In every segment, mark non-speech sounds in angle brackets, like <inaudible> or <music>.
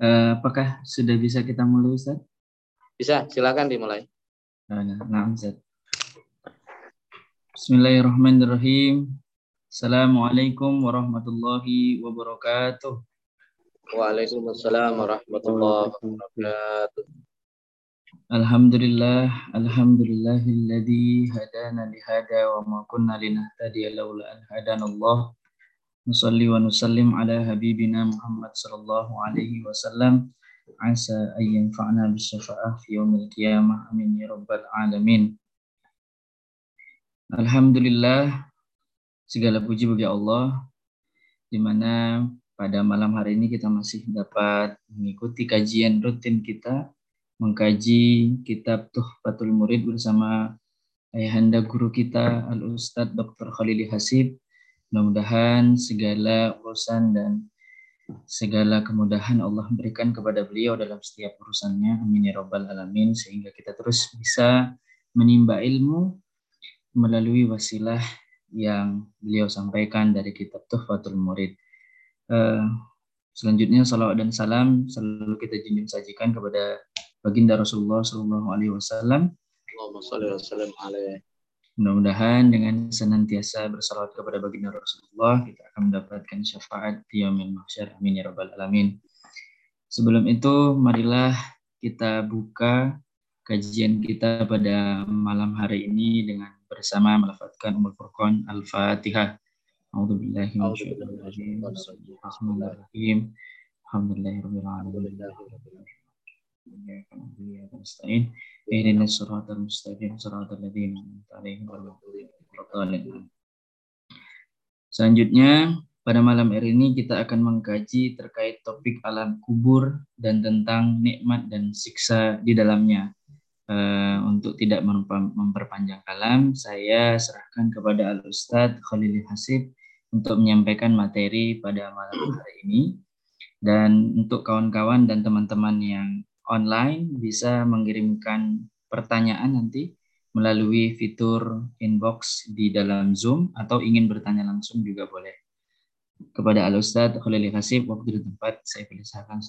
Uh, apakah sudah bisa kita mulai Ustaz? Bisa, silakan dimulai. Nah, nah Ustaz. Bismillahirrahmanirrahim. Assalamualaikum warahmatullahi wabarakatuh. Waalaikumsalam warahmatullahi wabarakatuh. Alhamdulillah, alhamdulillahilladzi hadana lihada wa ma kunna linahtadiya laula an hadana Nusalli wa nusallim ala habibina Muhammad sallallahu alaihi wasallam. Asa an yanfa'na bisyafa'ah fi yaumil qiyamah. Amin ya rabbal alamin. Alhamdulillah segala puji bagi Allah di mana pada malam hari ini kita masih dapat mengikuti kajian rutin kita mengkaji kitab Tuhfatul Murid bersama ayahanda guru kita Al Ustadz Dr. Khalili Hasib Mudah-mudahan segala urusan dan segala kemudahan Allah berikan kepada beliau dalam setiap urusannya. Amin ya rabbal alamin sehingga kita terus bisa menimba ilmu melalui wasilah yang beliau sampaikan dari kitab Tuhfatul Murid. Uh, selanjutnya salawat dan salam selalu kita junjung sajikan kepada baginda Rasulullah Wasallam. Allahumma salli wa sallam alaihi Mudah-mudahan dengan senantiasa bersalawat kepada baginda Rasulullah, kita akan mendapatkan syafaat di yaumil mahsyar. Amin ya rabbal alamin. Sebelum itu, marilah kita buka kajian kita pada malam hari ini dengan bersama melafatkan Umul Furqan Al-Fatihah. Alhamdulillahirabbil alamin. Selanjutnya, pada malam hari ini kita akan mengkaji terkait topik alam kubur dan tentang nikmat dan siksa di dalamnya. Uh, untuk tidak memperpanjang kalam, saya serahkan kepada Al Ustadz Khalil Hasib untuk menyampaikan materi pada malam hari ini. Dan untuk kawan-kawan dan teman-teman yang online bisa mengirimkan pertanyaan nanti melalui fitur inbox di dalam Zoom atau ingin bertanya langsung juga boleh. Kepada Al Ustadz Khalil Hasib, waktu di tempat saya persilakan.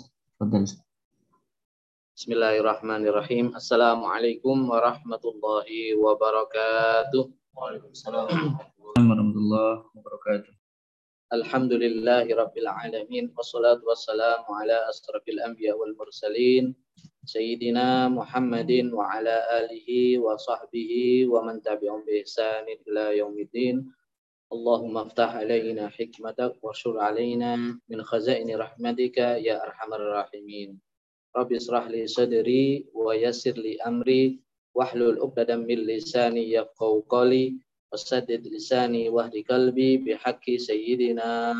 Bismillahirrahmanirrahim. Assalamualaikum warahmatullahi wabarakatuh. Waalaikumsalam warahmatullahi wabarakatuh. Alhamdulillahi Rabbil Alamin Wassalatu wassalamu ala asrafil anbiya wal mursalin Sayyidina Muhammadin wa ala alihi wa sahbihi wa man tabi'um bi ihsanin ila yaumiddin Allahumma aftah alaina hikmatak wa syur alaina min khazaini rahmatika ya arhamar rahimin Rabbi israh li sadri wa yassir li amri wahlul 'uqdatam min lisani yafqahu qawli wasaddid lisani wahdi kalbi bihaqi sayyidina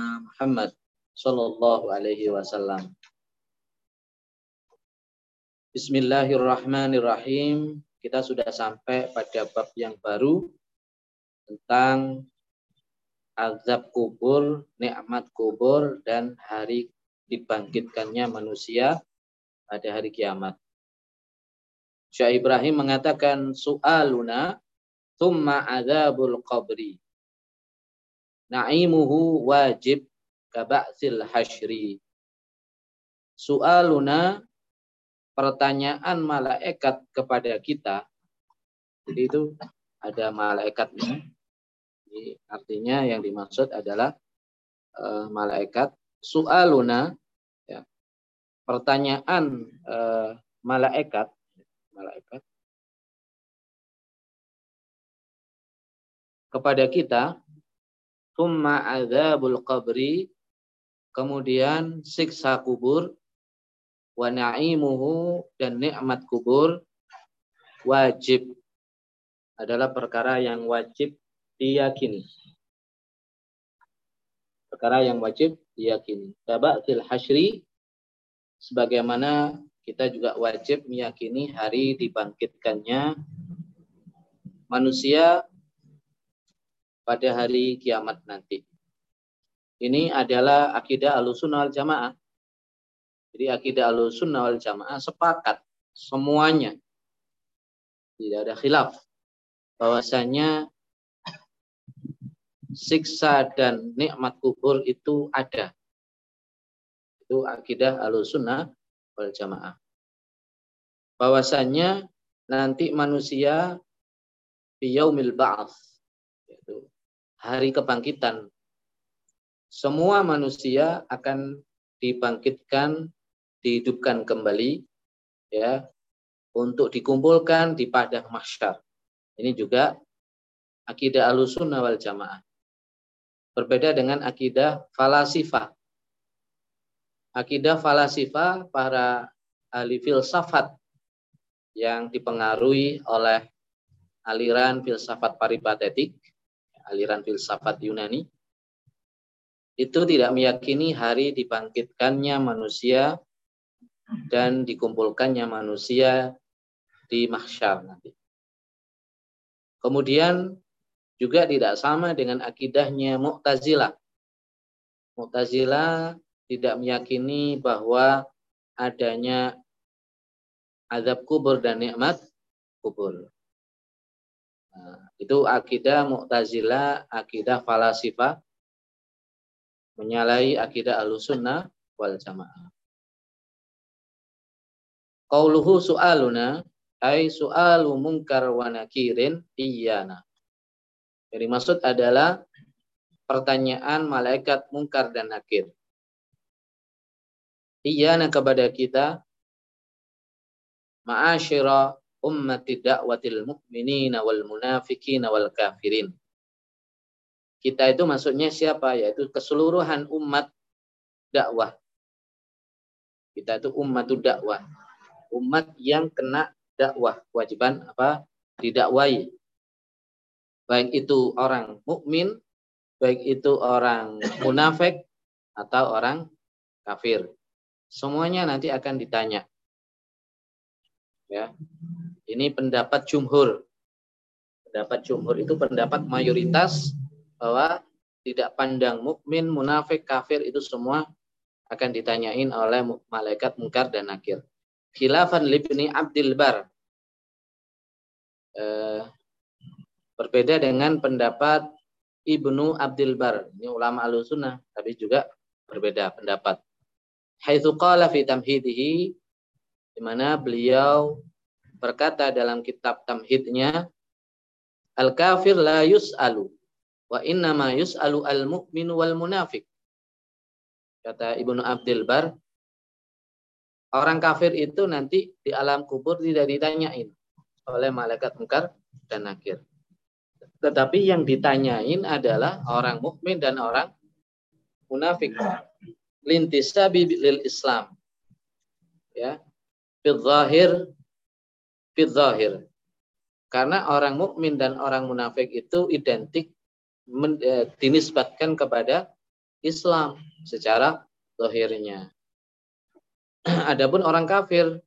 Bismillahirrahmanirrahim. Kita sudah sampai pada bab yang baru tentang azab kubur, nikmat kubur dan hari dibangkitkannya manusia pada hari kiamat. Syekh Ibrahim mengatakan soaluna Thumma azabul qabri. Na'imuhu wajib kaba'sil hashri. Soaluna pertanyaan malaikat kepada kita. Jadi itu ada malaikatnya. Jadi artinya yang dimaksud adalah uh, malaikat. Soaluna ya, pertanyaan uh, malaikat malaikat kepada kita summa adzabul qabri kemudian siksa kubur wa na'imuhu dan nikmat kubur wajib adalah perkara yang wajib diyakini perkara yang wajib diyakini tabatil hasyri sebagaimana kita juga wajib meyakini hari dibangkitkannya manusia pada hari kiamat nanti. Ini adalah akidah alusunnah wal jamaah. Jadi akidah alusunnah wal jamaah sepakat semuanya. Tidak ada khilaf. Bahwasanya siksa dan nikmat kubur itu ada. Itu akidah Ahlussunnah wal Jamaah. Bahwasanya nanti manusia di yaumil ba'ats yaitu hari kebangkitan semua manusia akan dibangkitkan dihidupkan kembali ya untuk dikumpulkan di padang mahsyar. Ini juga akidah alusunnah wal jamaah. Berbeda dengan akidah falasifah. Akidah falasifah para ahli filsafat yang dipengaruhi oleh aliran filsafat paripatetik, aliran filsafat Yunani, itu tidak meyakini hari dibangkitkannya manusia dan dikumpulkannya manusia di mahsyar nanti. Kemudian juga tidak sama dengan akidahnya Mu'tazilah. Mu'tazilah tidak meyakini bahwa adanya azab kubur dan nikmat kubur. Nah, itu akidah Mu'tazilah, akidah falasifah menyalahi akidah Ahlussunnah wal Jamaah. Qauluhu su'aluna ay su'alu munkar wa nakirin iyana. Jadi maksud adalah pertanyaan malaikat mungkar dan nakir. Iyana kepada kita ma'asyira ummati da'watil mu'minina wal munafikina wal kafirin. Kita itu maksudnya siapa? Yaitu keseluruhan umat dakwah. Kita itu umat dakwah. Umat yang kena dakwah, kewajiban apa? Didakwai. Baik itu orang mukmin, baik itu orang munafik atau orang kafir. Semuanya nanti akan ditanya. Ya. Ini pendapat jumhur. Pendapat jumhur itu pendapat mayoritas bahwa tidak pandang mukmin, munafik, kafir itu semua akan ditanyain oleh malaikat mungkar dan nakir. Khilafan libni Abdul Bar. Eh, berbeda dengan pendapat Ibnu Abdul Bar. Ini ulama al-sunnah, tapi juga berbeda pendapat. Haitsu qala fi tamhidihi di mana beliau berkata dalam kitab tamhidnya al kafir la yus'alu wa inna ma yus'alu al mu'min wal munafiq kata Ibnu Abdul Bar orang kafir itu nanti di alam kubur tidak ditanyain oleh malaikat mungkar dan nakir. Tetapi yang ditanyain adalah orang mukmin dan orang munafik. Lintisabi lil Islam. Ya. Fil zahir fil zahir karena orang mukmin dan orang munafik itu identik men, e, dinisbatkan kepada Islam secara zahirnya <clears throat> adapun orang kafir.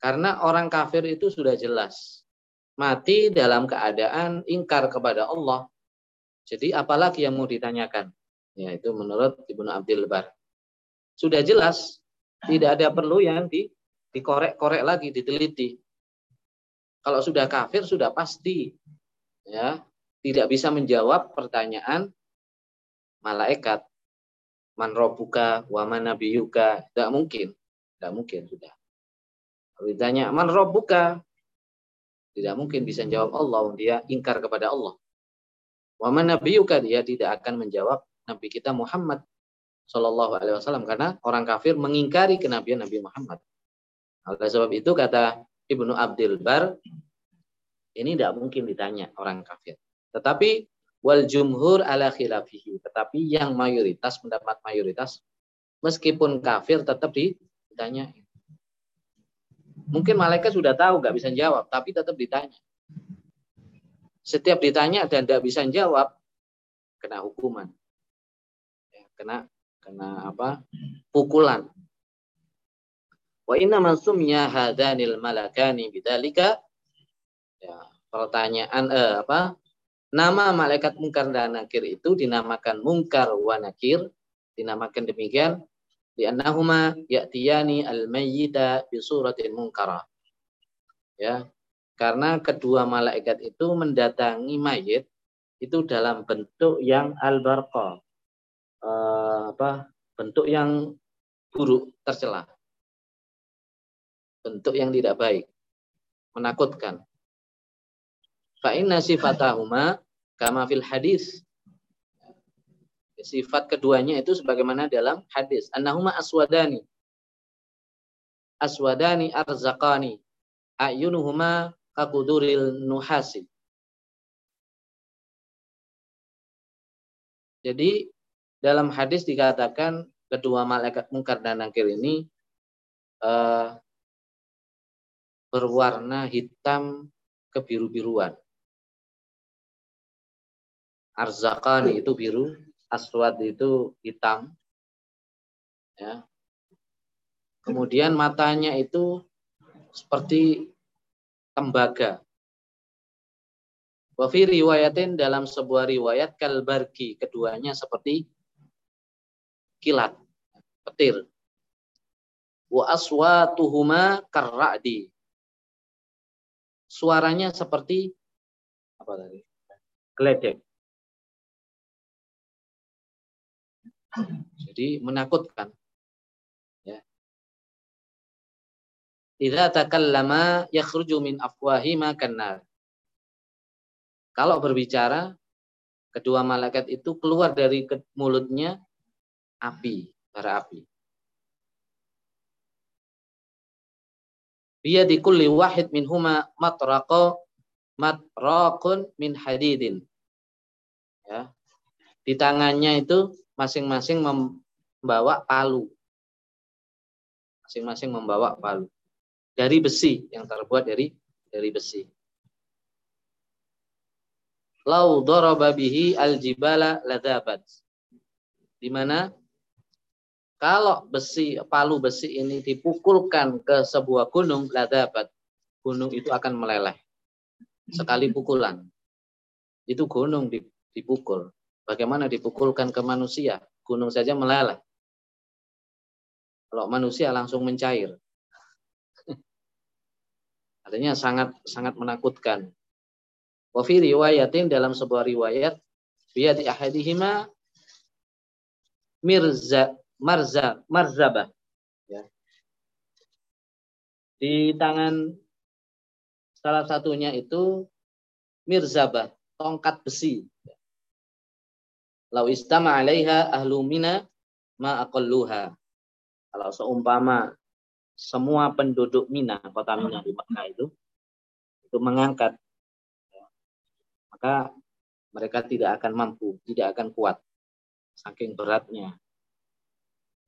Karena orang kafir itu sudah jelas. Mati dalam keadaan ingkar kepada Allah. Jadi apalagi yang mau ditanyakan? Ya, itu menurut Ibnu Abdul Bar. Sudah jelas, tidak ada perlu yang di, dikorek-korek lagi, diteliti. Kalau sudah kafir sudah pasti, ya tidak bisa menjawab pertanyaan malaikat man robuka wa man nabiyuka. Tidak mungkin. Tidak mungkin sudah. Kalau ditanya man robuka tidak mungkin bisa jawab Allah. Dia ingkar kepada Allah. Wa man nabiyuka? Dia tidak akan menjawab Nabi kita Muhammad Shallallahu Alaihi Wasallam. Karena orang kafir mengingkari kenabian Nabi Muhammad. Oleh sebab itu kata Ibnu Abdul Bar ini tidak mungkin ditanya orang kafir. Tetapi wal jumhur ala khilafihi. Tetapi yang mayoritas mendapat mayoritas meskipun kafir tetap ditanya. Mungkin malaikat sudah tahu nggak bisa jawab, tapi tetap ditanya. Setiap ditanya dan tidak bisa jawab, kena hukuman kena kena apa pukulan wa inna mansumnya hadanil malakani bidzalika ya pertanyaan eh, apa nama malaikat mungkar dan nakir itu dinamakan mungkar wa nakir. Dinamakan demikian. Di annahuma ya'tiyani al-mayyita bi suratin munkara ya karena kedua malaikat itu mendatangi mayit itu dalam bentuk yang al-barqa. Uh, apa? Bentuk yang buruk, tercela. Bentuk yang tidak baik, menakutkan. Fa inna sifatahuma kama fil hadis. Sifat keduanya itu sebagaimana dalam hadis. Annahuma aswadani. Aswadani arzaqani. Ayunuhuma kakuduril nuhasi. Jadi dalam hadis dikatakan kedua malaikat mungkar dan nakir ini uh, berwarna hitam kebiru-biruan. Arzakani itu biru, aswad itu hitam. Ya. Kemudian matanya itu seperti tembaga. Wafi riwayatin dalam sebuah riwayat kalbarki keduanya seperti kilat, petir. Wa aswatuhuma karra'di. Suaranya seperti apa tadi? Geledek. Jadi menakutkan. Ya. Idza takallama yakhruju min afwahima. Kalau berbicara, kedua malaikat itu keluar dari mulutnya api, bara api. di kulli wahid minhuma matraqa matraqun min hadidin. Ya. Di tangannya itu masing-masing membawa palu. Masing-masing membawa palu. Dari besi yang terbuat dari dari besi lau daraba bihi aljibala ladabat. Di mana kalau besi palu besi ini dipukulkan ke sebuah gunung ladabat, gunung itu akan meleleh. Sekali pukulan. Itu gunung dipukul. Bagaimana dipukulkan ke manusia? Gunung saja meleleh. Kalau manusia langsung mencair. <laughs> Artinya sangat sangat menakutkan. Wa fi riwayatin dalam sebuah riwayat biyadi ahadihima mirza marza marzabah ya. Di tangan salah satunya itu mirzabah, tongkat besi. Lau istama 'alaiha ahlu mina ma aqalluha. Kalau seumpama semua penduduk Mina, kota Mina di Mekah itu itu mengangkat maka mereka tidak akan mampu, tidak akan kuat saking beratnya.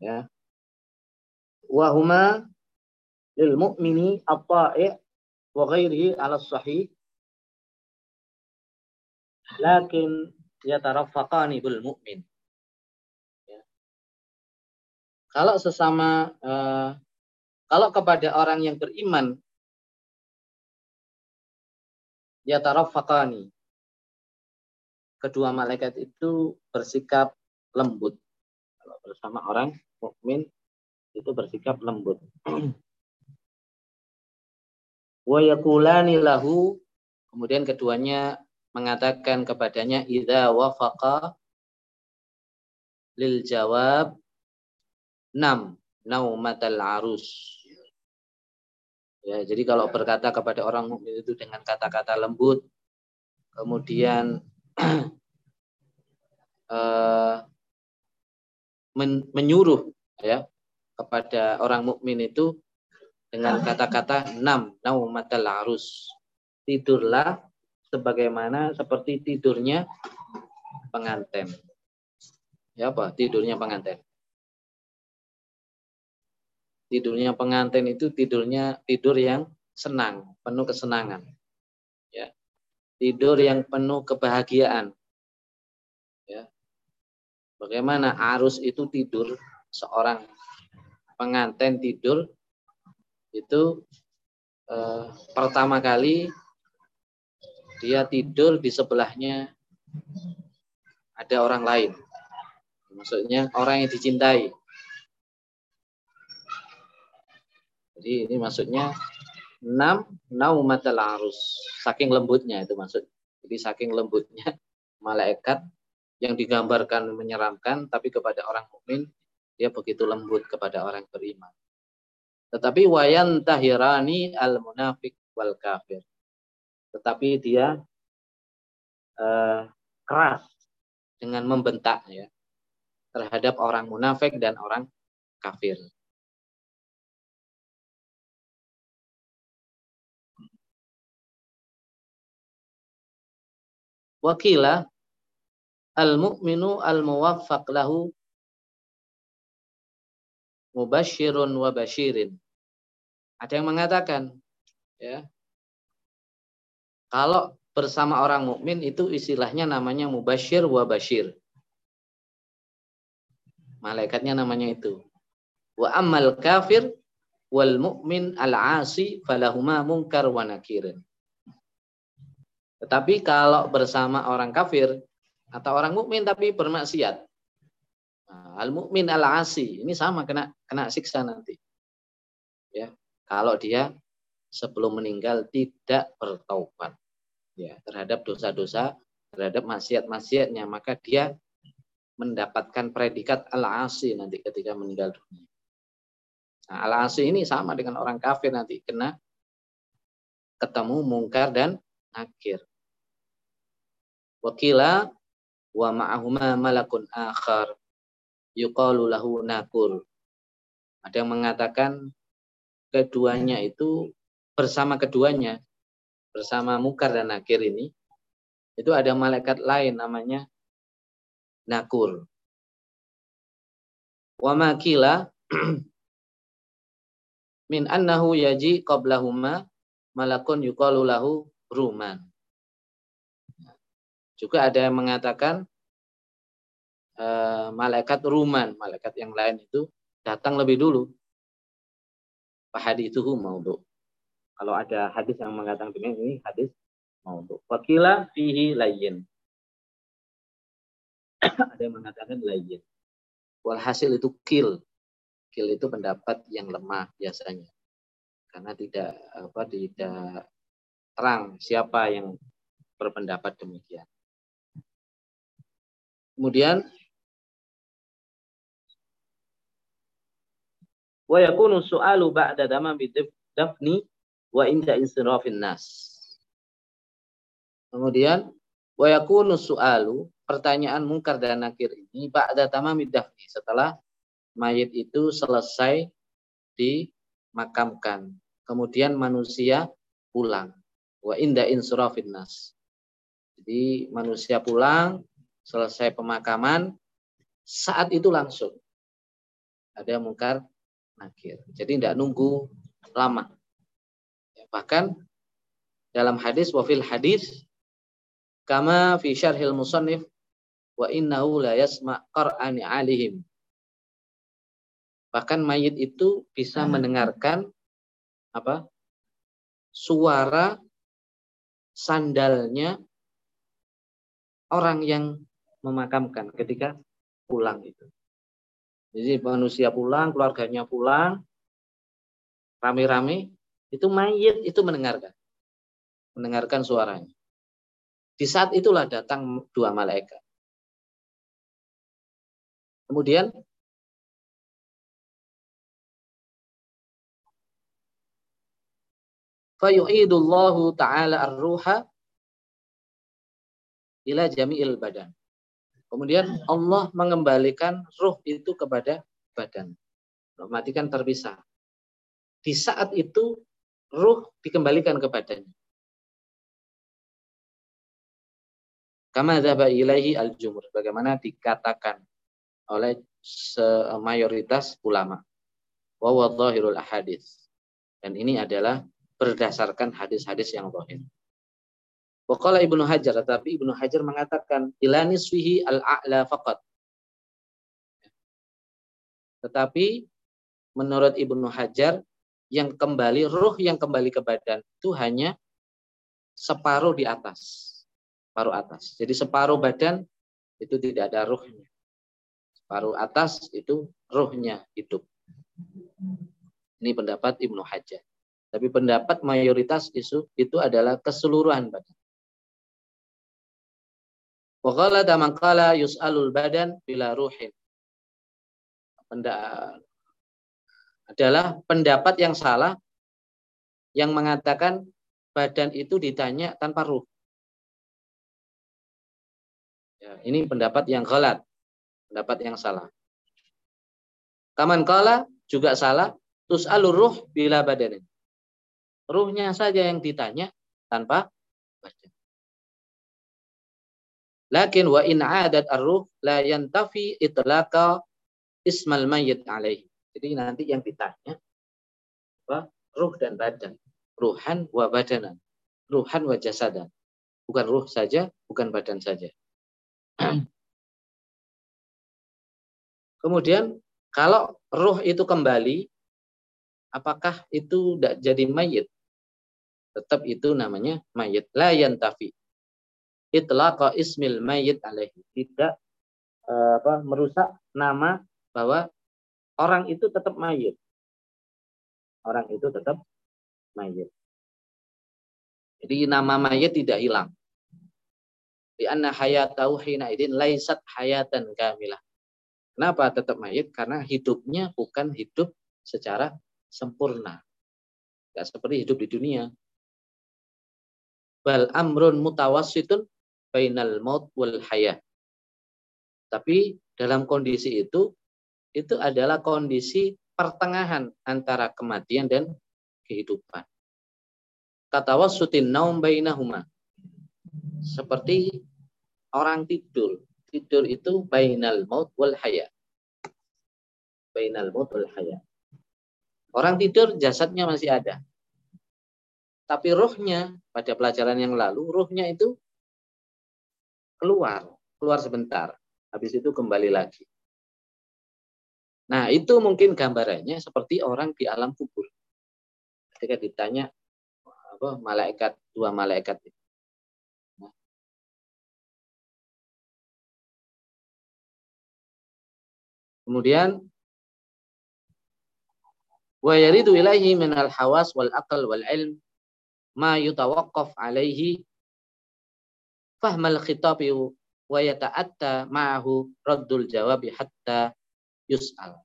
Ya. Wa huma lil mu'mini at-ta'i wa ghairihi 'ala sahih lakin yataraffaqani bil mu'min. Ya. Kalau sesama uh, kalau kepada orang yang beriman yataraffaqani kedua malaikat itu bersikap lembut. Kalau bersama orang mukmin itu bersikap lembut. <clears throat> Wa yakulani lahu kemudian keduanya mengatakan kepadanya idza wafaqa lil jawab nam naumatal arus. Ya, jadi kalau berkata kepada orang mukmin itu dengan kata-kata lembut, kemudian uh, <clears throat> men menyuruh ya kepada orang mukmin itu dengan kata-kata enam naumatal arus tidurlah sebagaimana seperti tidurnya pengantin. Ya apa? Tidurnya pengantin. Tidurnya pengantin itu tidurnya tidur yang senang penuh kesenangan. Ya. Tidur yang penuh kebahagiaan. Ya. Bagaimana arus itu tidur seorang pengantin tidur itu eh, pertama kali dia tidur di sebelahnya ada orang lain maksudnya orang yang dicintai jadi ini maksudnya enam naumatal arus saking lembutnya itu maksud jadi saking lembutnya malaikat yang digambarkan menyeramkan tapi kepada orang mukmin dia begitu lembut kepada orang beriman. Tetapi wayan tahirani al munafik wal kafir. Tetapi dia uh, keras dengan membentak ya terhadap orang munafik dan orang kafir. Wakila al-mu'minu al-muwaffaq lahu mubashirun wa bashirin. Ada yang mengatakan ya. Kalau bersama orang mukmin itu istilahnya namanya mubashir wa bashir. Malaikatnya namanya itu. Wa ammal kafir wal mu'min al-asi falahuma munkar wa nakirin. Tetapi kalau bersama orang kafir atau orang mukmin tapi bermaksiat, nah, al mukmin al asi ini sama kena kena siksa nanti. Ya, kalau dia sebelum meninggal tidak bertaubat ya terhadap dosa-dosa terhadap maksiat-maksiatnya maka dia mendapatkan predikat al-asi nanti ketika meninggal dunia. Nah, al-asi ini sama dengan orang kafir nanti kena ketemu mungkar dan nakir. Wakila wa ma'ahuma malakun akhar yuqalu lahu nakur. Ada yang mengatakan keduanya itu bersama keduanya bersama mukar dan nakir ini itu ada malaikat lain namanya nakur. Wa makila <clears throat> min annahu yaji qablahuma malakun yuqalu lahu ruman. Juga ada yang mengatakan uh, malaikat ruman, malaikat yang lain itu datang lebih dulu. Fahadithuhu maudhu. Kalau ada hadis yang mengatakan demikian ini hadis maudhu. Wakila fihi layyin. <clears throat> ada yang mengatakan layyin. Walhasil itu kill. Kill itu pendapat yang lemah biasanya. Karena tidak apa tidak terang siapa yang berpendapat demikian. Kemudian wa yakunu su'alu ba'da dama dafni wa inda insirafin nas. Kemudian wa yakunu su'alu pertanyaan mungkar dan nakir ini ba'da tamami dafni setelah mayit itu selesai dimakamkan. Kemudian manusia pulang. Wa inda insirafin nas. Jadi manusia pulang selesai pemakaman, saat itu langsung ada mungkar nakir. Jadi tidak nunggu lama. Bahkan dalam hadis wafil hadis kama fi syarhil musannif wa innahu la yasma qar'ani alihim. Bahkan mayit itu bisa mendengarkan apa? suara sandalnya orang yang memakamkan ketika pulang itu. Jadi manusia pulang, keluarganya pulang, rame-rame, itu mayit itu mendengarkan. Mendengarkan suaranya. Di saat itulah datang dua malaikat. Kemudian fayu'idullahu ta'ala ar-ruha ila jami'il badan. Kemudian Allah mengembalikan ruh itu kepada badan. Matikan terpisah. Di saat itu ruh dikembalikan ke badannya. Kama dhaba ilaihi al-jumur. Bagaimana dikatakan oleh mayoritas ulama. Wa wadhahirul ahadith. Dan ini adalah berdasarkan hadis-hadis yang zahir. Waqala Ibnu Hajar, tetapi Ibnu Hajar mengatakan ilani suhi al-a'la faqat. Tetapi menurut Ibnu Hajar yang kembali ruh yang kembali ke badan itu hanya separuh di atas. Separuh atas. Jadi separuh badan itu tidak ada ruhnya. Separuh atas itu ruhnya hidup. Ini pendapat Ibnu Hajar. Tapi pendapat mayoritas itu itu adalah keseluruhan badan. Wa qala man qala yus'alul badan bila ruhin. Adalah pendapat yang salah yang mengatakan badan itu ditanya tanpa ruh. Ya, ini pendapat yang ghalat, pendapat yang salah. Kaman kala juga salah, terus ruh bila badan. Ruhnya saja yang ditanya tanpa badan. Lakin wa in adat ar-ruh la yantafi itlaqa ismal mayyit alaihi. Jadi nanti yang ditanya apa? Ruh dan badan. Ruhan wa badanan. Ruhan wa jasadan. Bukan ruh saja, bukan badan saja. <clears throat> Kemudian kalau ruh itu kembali, apakah itu tidak jadi mayit? Tetap itu namanya mayit. La yantafi itlaqa ismil mayyit alaihi. Tidak uh, apa merusak nama bahwa orang itu tetap mayit. Orang itu tetap mayit. Jadi nama mayit tidak hilang. Di anna hayatahu hina idin laisat hayatan kamilah. Kenapa tetap mayit? Karena hidupnya bukan hidup secara sempurna. Tidak seperti hidup di dunia. Bal amrun mutawassitun bainal maut wal hayah. Tapi dalam kondisi itu itu adalah kondisi pertengahan antara kematian dan kehidupan. Kata wasutin naum bainahuma. Seperti orang tidur. Tidur itu bainal maut wal hayah. Bainal maut wal hayah. Orang tidur jasadnya masih ada. Tapi rohnya pada pelajaran yang lalu, rohnya itu keluar, keluar sebentar. Habis itu kembali lagi. Nah, itu mungkin gambarannya seperti orang di alam kubur. Ketika ditanya apa malaikat dua malaikat itu. Kemudian wa yaridu ilaihi min al-hawas wal aql wal ilm ma yutawaqqaf alaihi fahmal khitabi wa yata'atta ma'ahu raddul jawabi hatta yus'al.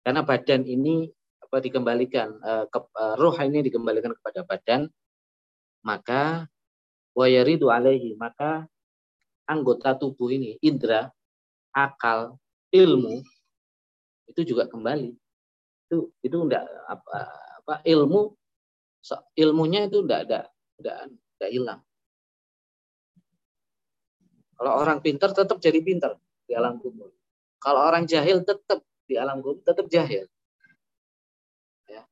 Karena badan ini apa dikembalikan uh, ke, uh, roh ini dikembalikan kepada badan maka wa yaridu alaihi maka anggota tubuh ini indra akal ilmu itu juga kembali itu itu enggak apa, apa ilmu ilmunya itu enggak ada enggak enggak hilang kalau orang pintar tetap jadi pintar di alam kubur. Kalau orang jahil tetap di alam kubur tetap jahil. Ya.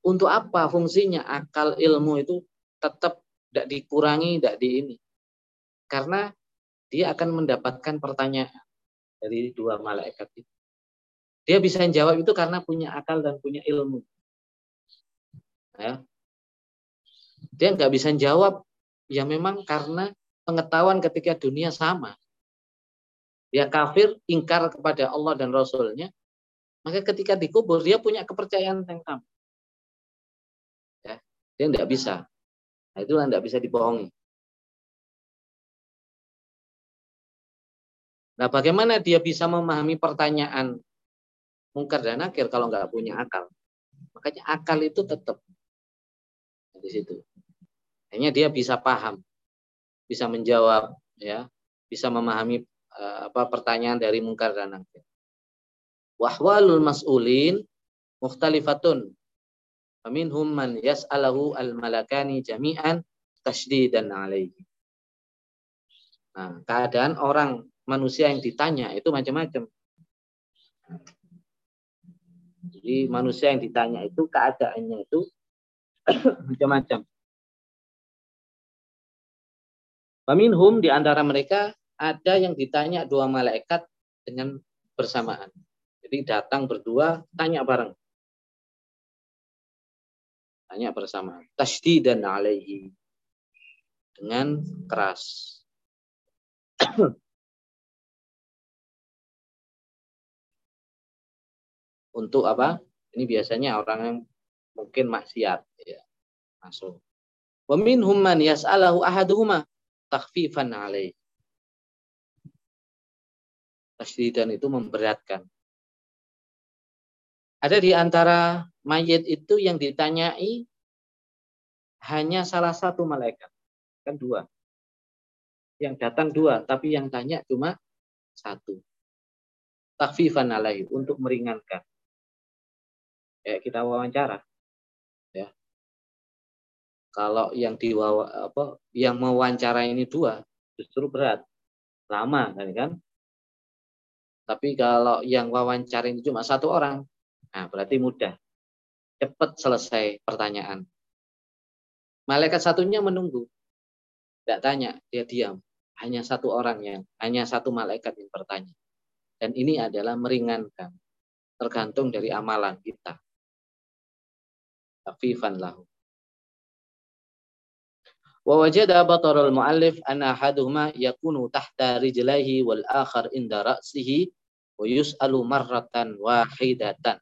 Untuk apa fungsinya akal ilmu itu tetap tidak dikurangi, tidak di ini. Karena dia akan mendapatkan pertanyaan dari dua malaikat itu. Dia bisa jawab itu karena punya akal dan punya ilmu. Ya. Dia nggak bisa jawab ya memang karena pengetahuan ketika dunia sama. Dia kafir, ingkar kepada Allah dan Rasulnya. Maka ketika dikubur, dia punya kepercayaan yang sama. Ya, dia tidak bisa. Nah, itulah tidak bisa dibohongi. Nah, bagaimana dia bisa memahami pertanyaan mungkar dan nakir kalau nggak punya akal? Makanya akal itu tetap di situ. Hanya dia bisa paham bisa menjawab ya bisa memahami apa pertanyaan dari mungkar dan nakir wahwalul mas'ulin mukhtalifatun Faminhum man yas'alahu al-malakani jami'an tashdidan alaihi. Nah, keadaan orang manusia yang ditanya itu macam-macam. Jadi manusia yang ditanya itu keadaannya itu <coughs> macam-macam. Paminhum di antara mereka ada yang ditanya dua malaikat dengan bersamaan. Jadi datang berdua, tanya bareng. Tanya bersama. Tasdi dan alaihi. Dengan keras. <clears throat> Untuk apa? Ini biasanya orang yang mungkin maksiat. Ya. Masuk. Waminhum man yas'alahu ahaduhuma takfifan alaih. Tasdidan itu memberatkan. Ada di antara mayit itu yang ditanyai hanya salah satu malaikat. Kan dua. Yang datang dua, tapi yang tanya cuma satu. Takfifan alaihi, untuk meringankan. Kayak kita wawancara. Ya. Kalau yang diwawancara apa yang mewawancara ini dua, justru berat. Lama kan? Tapi kalau yang wawancara ini cuma satu orang, nah berarti mudah. Cepat selesai pertanyaan. Malaikat satunya menunggu. Tidak tanya, dia diam. Hanya satu orang yang, hanya satu malaikat yang bertanya. Dan ini adalah meringankan. Tergantung dari amalan kita. Afifan lahu. Wa wajada batarul muallif anna ahaduhuma yakunu tahta rijlaihi wal akhar inda ra'sihi wa yus'alu marratan wahidatan.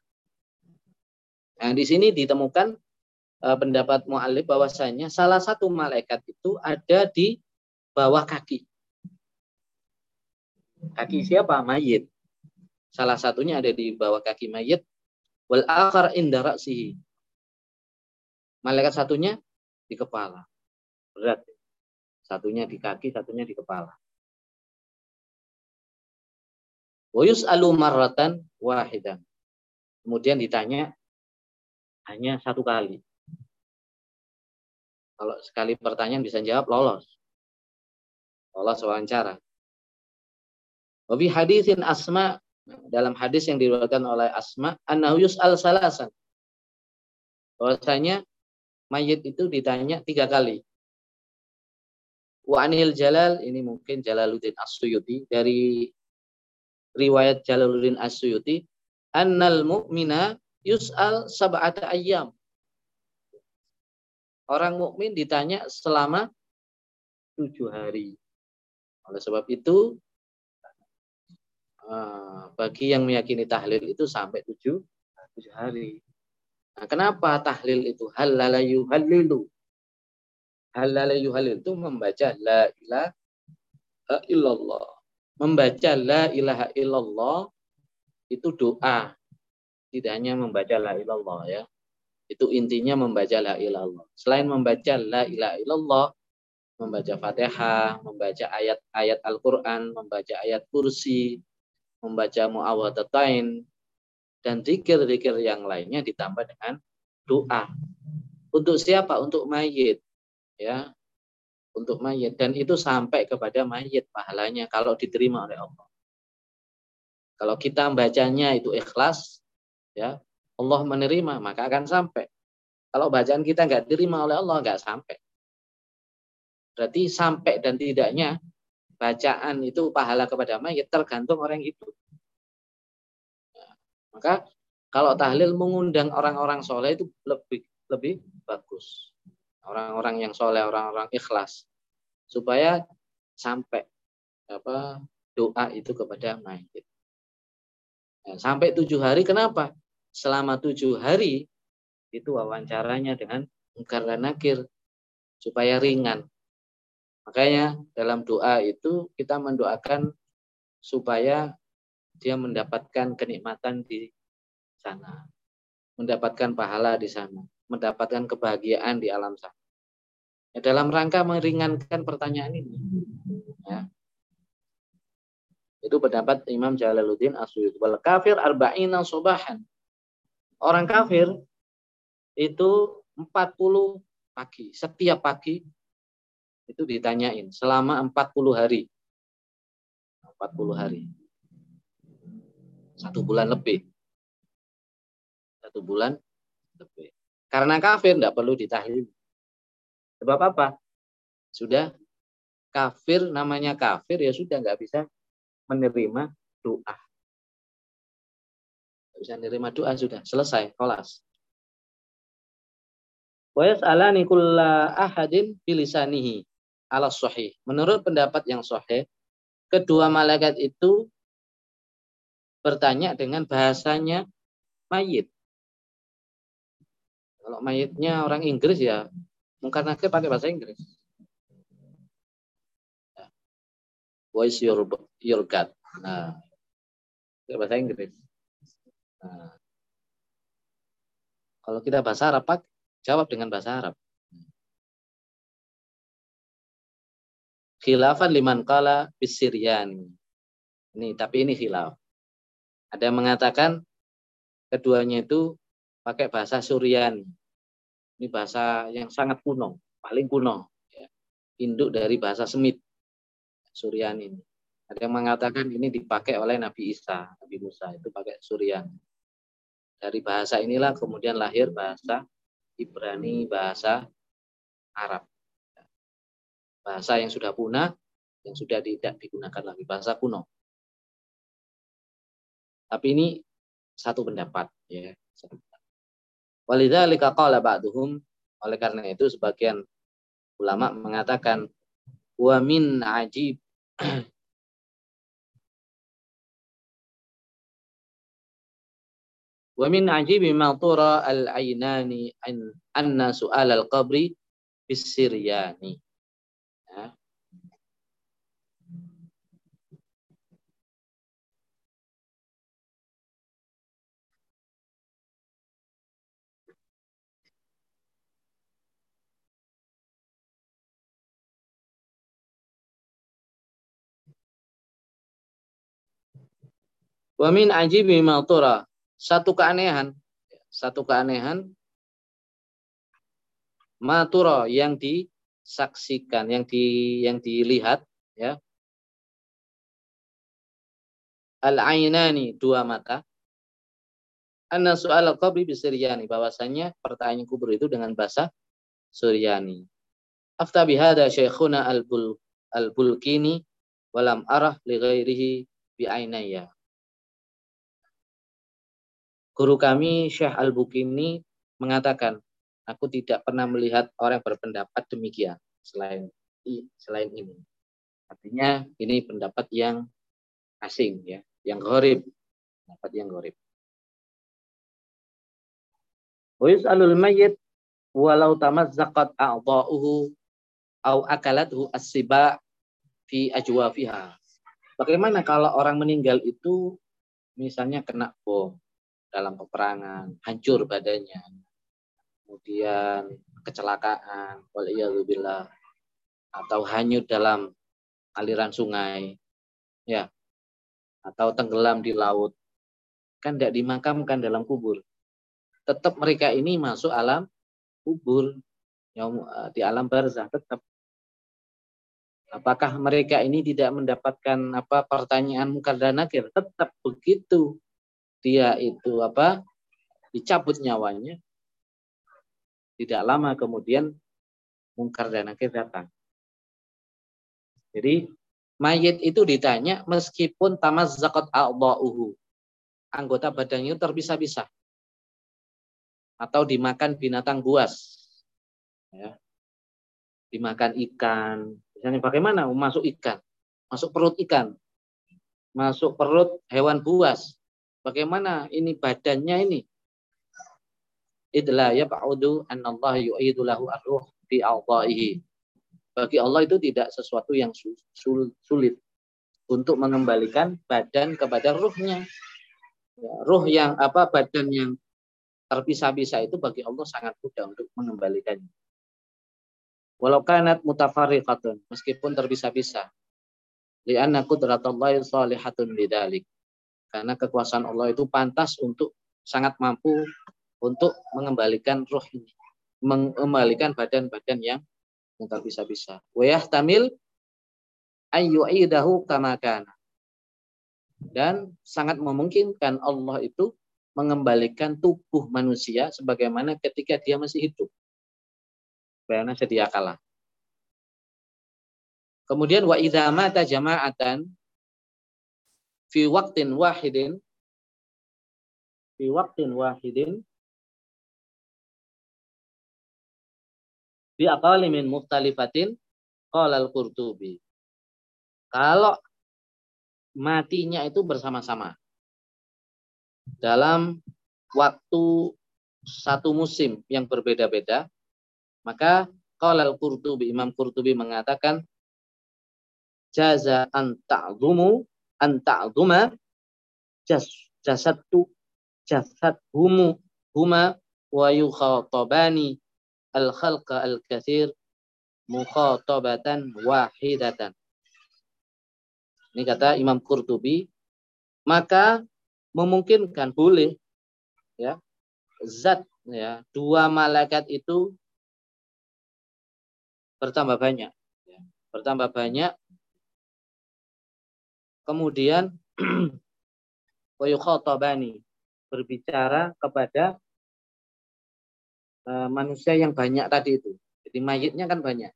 Nah, di sini ditemukan uh, pendapat muallif bahwasanya salah satu malaikat itu ada di bawah kaki. Kaki siapa? Mayit. Salah satunya ada di bawah kaki mayit. Wal akhar inda ra'sihi. Malaikat satunya di kepala berat. Satunya di kaki, satunya di kepala. Wayus alu marratan wahidan. Kemudian ditanya hanya satu kali. Kalau sekali pertanyaan bisa jawab lolos. Lolos wawancara. Wabi hadisin asma dalam hadis yang diriwayatkan oleh Asma annahu yus'al salasan. Bahwasanya mayit itu ditanya tiga kali. Wa anil Jalal ini mungkin Jalaluddin As-Suyuti dari riwayat Jalaluddin As-Suyuti annal mu'mina yus'al sab'ata ayyam. Orang mukmin ditanya selama tujuh hari. Oleh sebab itu, eh, bagi yang meyakini tahlil itu sampai tujuh, tujuh hari. Nah, kenapa tahlil itu halalayu halilu? Halal yuhalil itu membaca la ilaha illallah. Membaca la ilaha illallah itu doa. Tidak hanya membaca la ilallah ya. Itu intinya membaca la ilallah. Selain membaca la ilaha illallah, membaca Fatihah, membaca ayat-ayat Al-Qur'an, membaca ayat kursi, membaca muawwadatain dan zikir-zikir yang lainnya ditambah dengan doa. Untuk siapa? Untuk mayit ya untuk mayit dan itu sampai kepada mayit pahalanya kalau diterima oleh Allah. Kalau kita bacanya itu ikhlas, ya Allah menerima maka akan sampai. Kalau bacaan kita nggak diterima oleh Allah nggak sampai. Berarti sampai dan tidaknya bacaan itu pahala kepada mayit tergantung orang itu. Ya, maka kalau tahlil mengundang orang-orang soleh itu lebih lebih bagus orang-orang yang soleh, orang-orang ikhlas, supaya sampai apa doa itu kepada mayit. Nah, sampai tujuh hari, kenapa? Selama tujuh hari itu wawancaranya dengan mungkar dan nakir supaya ringan. Makanya dalam doa itu kita mendoakan supaya dia mendapatkan kenikmatan di sana, mendapatkan pahala di sana mendapatkan kebahagiaan di alam sana. Ya, dalam rangka meringankan pertanyaan ini. Ya. Itu pendapat Imam Jalaluddin Asyuyuti. Wal kafir arba'ina sobahan. Orang kafir itu 40 pagi. Setiap pagi itu ditanyain selama 40 hari. 40 hari. Satu bulan lebih. Satu bulan lebih. Karena kafir tidak perlu ditahlil. Sebab apa? Sudah kafir namanya kafir ya sudah nggak bisa menerima doa. Nggak bisa menerima doa sudah selesai kelas. Wa yas'alani kulla ahadin bilisanihi ala sahih. Menurut pendapat yang sahih, kedua malaikat itu bertanya dengan bahasanya mayit. Kalau mayitnya orang Inggris ya mungkin nakir pakai bahasa Inggris. Voice your, your God. Nah, bahasa Inggris. Nah, kalau kita bahasa Arab, Pak, jawab dengan bahasa Arab. Khilafan liman kala bisiryani. Ini, tapi ini khilaf. Ada yang mengatakan keduanya itu pakai bahasa Suryani. Ini bahasa yang sangat kuno, paling kuno. Ya. Induk dari bahasa Semit, Suryani ini. Ada yang mengatakan ini dipakai oleh Nabi Isa, Nabi Musa itu pakai Suryani. Dari bahasa inilah kemudian lahir bahasa Ibrani, bahasa Arab bahasa yang sudah punah, yang sudah tidak digunakan lagi, bahasa kuno. Tapi ini satu pendapat ya. Walidzalika qala ba'duhum oleh karena itu sebagian ulama mengatakan wa min ajib <clears throat> Wa min ajibi ma tura al-ainani anna su'al al-qabri bis-siryani. Wa min ajibi matura. Satu keanehan, satu keanehan matura yang disaksikan, yang di yang dilihat ya. Al-ainani dua mata. Anna soal qabri bisiryani bahwasanya pertanyaan kubur itu dengan bahasa Suryani. Afta bihada syekhuna al-bul al-bulkini walam arah li ghairihi bi ainaya. Guru kami Syekh Al-Bukini mengatakan, aku tidak pernah melihat orang berpendapat demikian selain selain ini. Artinya ini pendapat yang asing ya, yang gharib, pendapat yang gharib. Wa yus'alul mayyit walau tamazzaqat a'dha'uhu au akalathu as-siba fi ajwafiha. Bagaimana kalau orang meninggal itu misalnya kena bom dalam peperangan, hancur badannya, kemudian kecelakaan, waliyadzubillah, atau hanyut dalam aliran sungai, ya, atau tenggelam di laut, kan tidak dimakamkan dalam kubur. Tetap mereka ini masuk alam kubur, eh, di alam barzah tetap. Apakah mereka ini tidak mendapatkan apa pertanyaan mungkar dan nakir? Tetap begitu dia itu apa dicabut nyawanya tidak lama kemudian mungkar dan nakir datang. Jadi mayit itu ditanya meskipun tamas zakat a'dha'uhu. Anggota badannya terpisah-pisah. Atau dimakan binatang buas. Ya. Dimakan ikan. Misalnya bagaimana? Masuk ikan. Masuk perut ikan. Masuk perut hewan buas. Bagaimana ini badannya ini? Idla yab'udu Allah yu'idu lahu ar-ruh fi. Bagi Allah itu tidak sesuatu yang sulit untuk mengembalikan badan kepada ruhnya. Ya, ruh yang apa badan yang terpisah-pisah itu bagi Allah sangat mudah untuk mengembalikannya. Walau kanat mutafariqatun, meskipun terpisah-pisah. Lianna qudratullahi salihatun lidalik. Karena kekuasaan Allah itu pantas untuk sangat mampu untuk mengembalikan roh ini, mengembalikan badan-badan yang yang terpisah-pisah. Wayah tamil ayyu'idahu kamakan. Dan sangat memungkinkan Allah itu mengembalikan tubuh manusia sebagaimana ketika dia masih hidup. Karena sedia kalah. Kemudian wa idza mata jama'atan fi waktin wahidin. Fi waktin wahidin. Fi aqali min muftalifatin qala al-Qurtubi. Kalau matinya itu bersama-sama. Dalam waktu satu musim yang berbeda-beda, maka qala al-Qurtubi Imam Qurtubi mengatakan jaza an ta'zumu anta'zuma jas jasad tu jasad humu huma wa yukhatabani al khalqa al kathir mukhatabatan wahidatan. Ini kata Imam Qurtubi, maka memungkinkan boleh ya zat ya dua malaikat itu bertambah banyak ya, bertambah banyak kemudian <clears throat> wayukhatabani berbicara kepada uh, manusia yang banyak tadi itu jadi mayitnya kan banyak.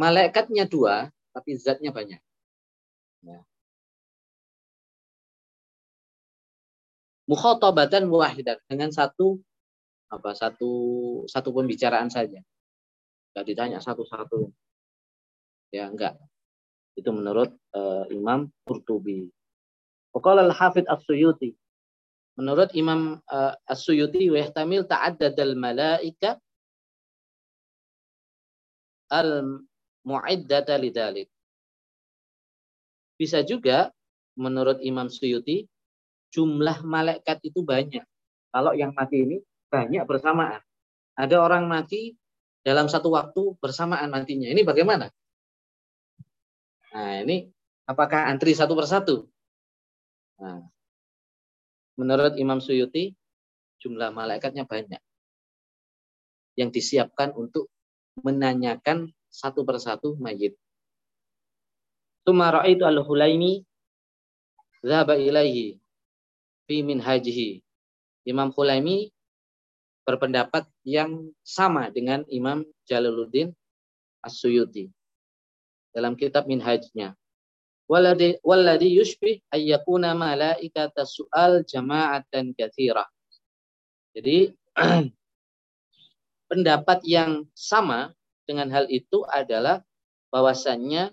Malaikatnya dua, tapi zatnya banyak. Ya. Mukhotabatan wahidat dengan satu apa satu satu pembicaraan saja. Enggak ditanya satu-satu. Ya, enggak. Itu menurut uh, Imam Qurtubi. Qala al-Hafidz As-Suyuti. Menurut Imam uh, As-Suyuti, wa yahtamil ta'addadal malaika al-mu'iddata lidalik. Bisa juga menurut Imam Suyuti jumlah malaikat itu banyak. Kalau yang mati ini banyak bersamaan. Ada orang mati dalam satu waktu bersamaan matinya. Ini bagaimana? Nah, ini apakah antri satu persatu? Nah, menurut Imam Suyuti jumlah malaikatnya banyak yang disiapkan untuk menanyakan satu persatu mayit. Tumara itu al-Hulaimi zaba ilaihi fi hajihi. Imam Hulaimi berpendapat yang sama dengan Imam Jalaluddin As-Suyuti dalam kitab Minhajnya. Walladhi, walladhi yushbih ayyakuna malaikata su'al jama'atan kathira. Jadi <clears throat> pendapat yang sama dengan hal itu adalah bahwasannya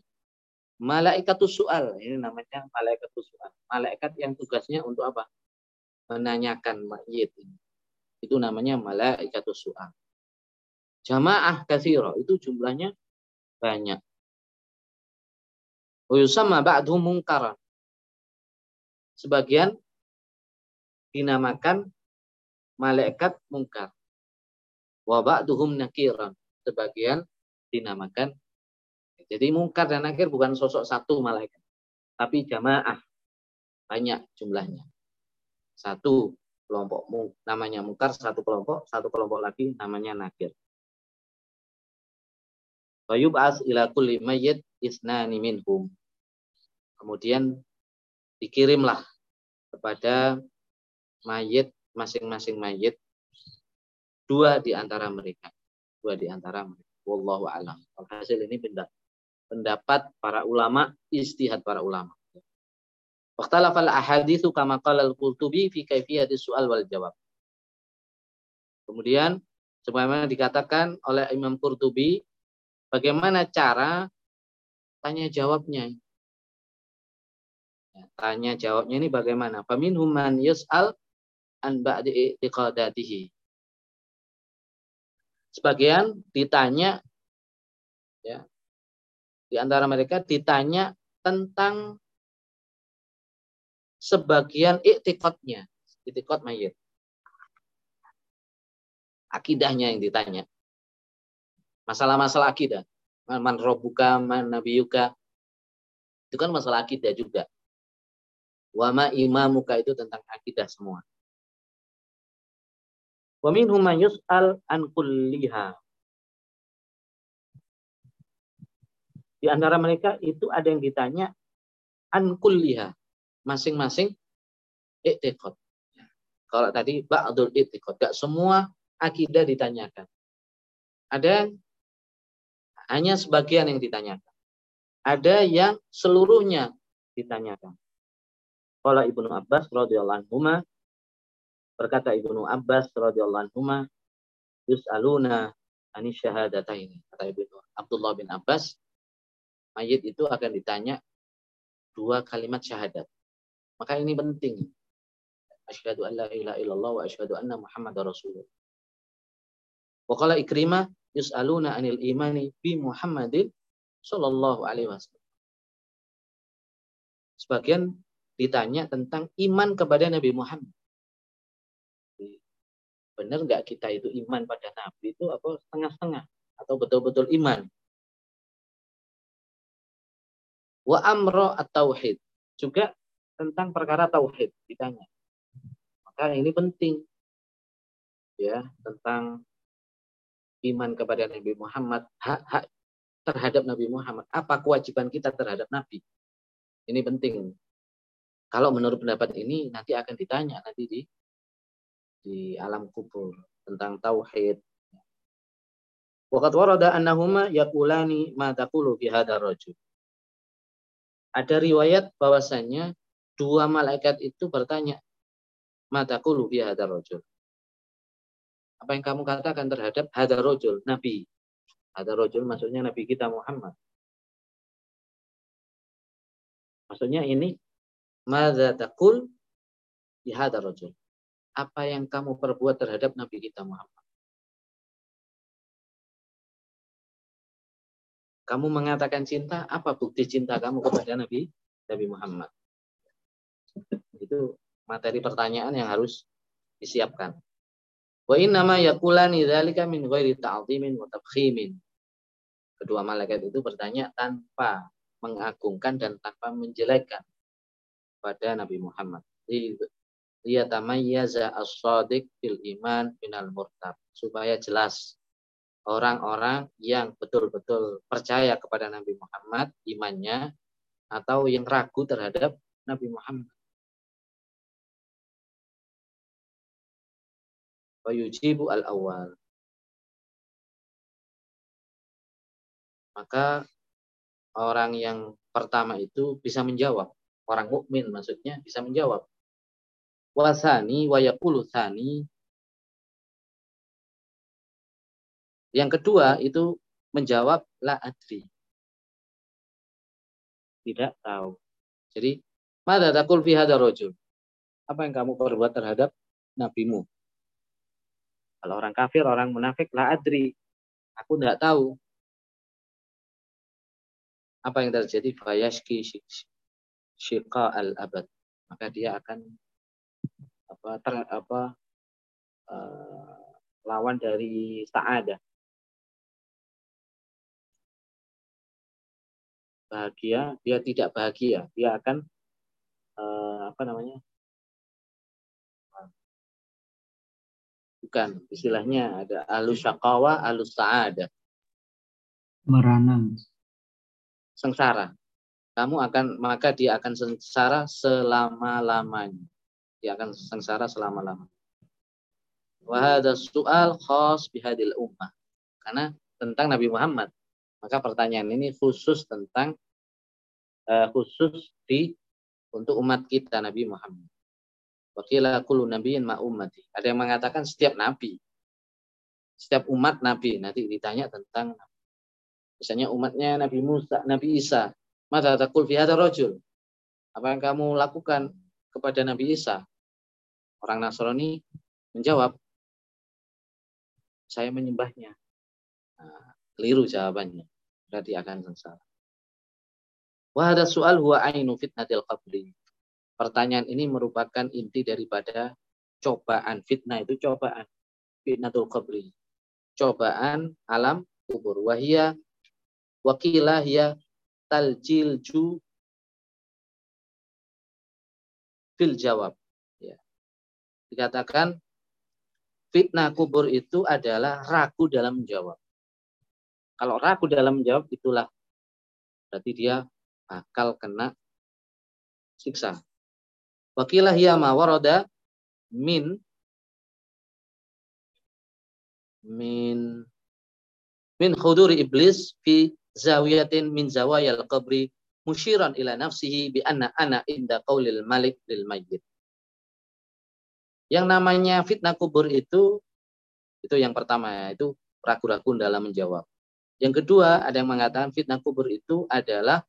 malaikat su'al. Ini namanya malaikat su'al. Malaikat yang tugasnya untuk apa? Menanyakan mayit. Itu namanya malaikat su'al. Jamaah kathiro. Itu jumlahnya banyak. Uyusama ba'du mungkaran. Sebagian dinamakan malaikat mungkar wa ba'duhum nakiran. Sebagian dinamakan. Jadi mungkar dan nakir bukan sosok satu malaikat. Tapi jamaah. Banyak jumlahnya. Satu kelompok namanya mungkar, satu kelompok, satu kelompok lagi namanya nakir. Wayub'as ila kulli mayyit isnani minhum. Kemudian dikirimlah kepada mayit masing-masing mayit dua di antara mereka. Dua di antara mereka. Wallahu a'lam. Hasil ini pendapat para ulama, istihad para ulama. Waktalafal ahadithu kama qala al-Qurtubi fi kaifiyati su'al wal jawab. Kemudian sebagaimana dikatakan oleh Imam Qurtubi bagaimana cara tanya jawabnya. Ya, tanya jawabnya ini bagaimana? Faminhum man yus'al an ba'di. Sebagian ditanya ya di antara mereka ditanya tentang sebagian iktikotnya, iktikot mayit. Akidahnya yang ditanya. Masalah-masalah akidah. Man robuka, man nabiyuka. Itu kan masalah akidah juga. Wama imamuka itu tentang akidah semua. Wa minhum man yus'al an kulliha. Di antara mereka itu ada yang ditanya an kulliha. Masing-masing i'tiqad. Kalau tadi ba'dul i'tiqad. Gak semua akidah ditanyakan. Ada hanya sebagian yang ditanyakan. Ada yang seluruhnya ditanyakan. Kalau Ibnu Abbas radhiyallahu anhu Berkata Ibnu Abbas radhiyallahu anhu, yus'aluna ani syahadataini. Kata Ibnu Abdullah bin Abbas, mayit itu akan ditanya dua kalimat syahadat. Maka ini penting. Asyhadu an la ilaha illallah wa asyhadu anna Muhammadar Rasulullah. Wa qala Ikrimah yus'aluna anil imani bi Muhammadin sallallahu alaihi wasallam. Sebagian ditanya tentang iman kepada Nabi Muhammad. Benar nggak kita itu iman pada Nabi itu apa setengah-setengah atau betul-betul iman? Wa amro at-tauhid. Juga tentang perkara tauhid ditanya. Maka ini penting. Ya, tentang iman kepada Nabi Muhammad, hak-hak terhadap Nabi Muhammad. Apa kewajiban kita terhadap Nabi? Ini penting. Kalau menurut pendapat ini nanti akan ditanya nanti di di alam kubur tentang tauhid. Waqat warada annahuma yaqulani ma taqulu fi hadzal rajul. Ada riwayat bahwasanya dua malaikat itu bertanya, "Ma taqulu fi hadzal rajul?" Apa yang kamu katakan terhadap hadzal rajul, nabi? Hadzal rajul maksudnya nabi kita Muhammad. Maksudnya ini Mada takul bihada rajul. Apa yang kamu perbuat terhadap Nabi kita Muhammad? Kamu mengatakan cinta, apa bukti cinta kamu kepada Nabi Nabi Muhammad? Itu materi pertanyaan yang harus disiapkan. Wa inna ma yakulani dzalika min ghairi ta'dhimin wa tabkhimin. Kedua malaikat itu bertanya tanpa mengagungkan dan tanpa menjelekkan pada Nabi Muhammad. Liyatamayyaza as-sadiq fil iman minal murtab. Supaya jelas orang-orang yang betul-betul percaya kepada Nabi Muhammad imannya atau yang ragu terhadap Nabi Muhammad. Wayujibu al-awwal. Maka orang yang pertama itu bisa menjawab orang mukmin maksudnya bisa menjawab. Wasani wayakulu sani. Yang kedua itu menjawab la adri. Tidak tahu. Jadi, mada takul fi rojul. Apa yang kamu perbuat terhadap nabimu? Kalau orang kafir, orang munafik, la adri. Aku tidak tahu. Apa yang terjadi? Fayashki syiqa al-abad. Maka dia akan apa ter, apa uh, lawan dari sa'ada. Bahagia, dia tidak bahagia, dia akan uh, apa namanya? Bukan, istilahnya ada alus syakawa, alus sa'ada. Merana. Sengsara kamu akan maka dia akan sengsara selama-lamanya. Dia akan sengsara selama-lamanya. Wahada soal khas bihadil ummah. Karena tentang Nabi Muhammad. Maka pertanyaan ini khusus tentang uh, khusus di untuk umat kita Nabi Muhammad. Wakilah kulu nabiin ma. Ada yang mengatakan setiap nabi. Setiap umat nabi. Nanti ditanya tentang Misalnya umatnya Nabi Musa, Nabi Isa. Mata takul fi rajul. Apa yang kamu lakukan kepada Nabi Isa? Orang Nasrani menjawab, saya menyembahnya. Nah, keliru jawabannya. Berarti akan sengsara. Wa ada soal huwa ainu fitnatil qabri. Pertanyaan ini merupakan inti daripada cobaan. Fitnah itu cobaan. Fitnatul qabri. Cobaan alam kubur. Wahia wakilah ya taljilju fil jawab. Ya. Dikatakan fitnah kubur itu adalah ragu dalam menjawab. Kalau ragu dalam menjawab itulah berarti dia bakal kena siksa. Wakilah ya mawaroda min min min khuduri iblis fi zawiyatin min zawayal qabri musyiran ila nafsihi bi anna ana inda qaulil malik lil mayyit. Yang namanya fitnah kubur itu itu yang pertama itu ragu-ragu dalam menjawab. Yang kedua, ada yang mengatakan fitnah kubur itu adalah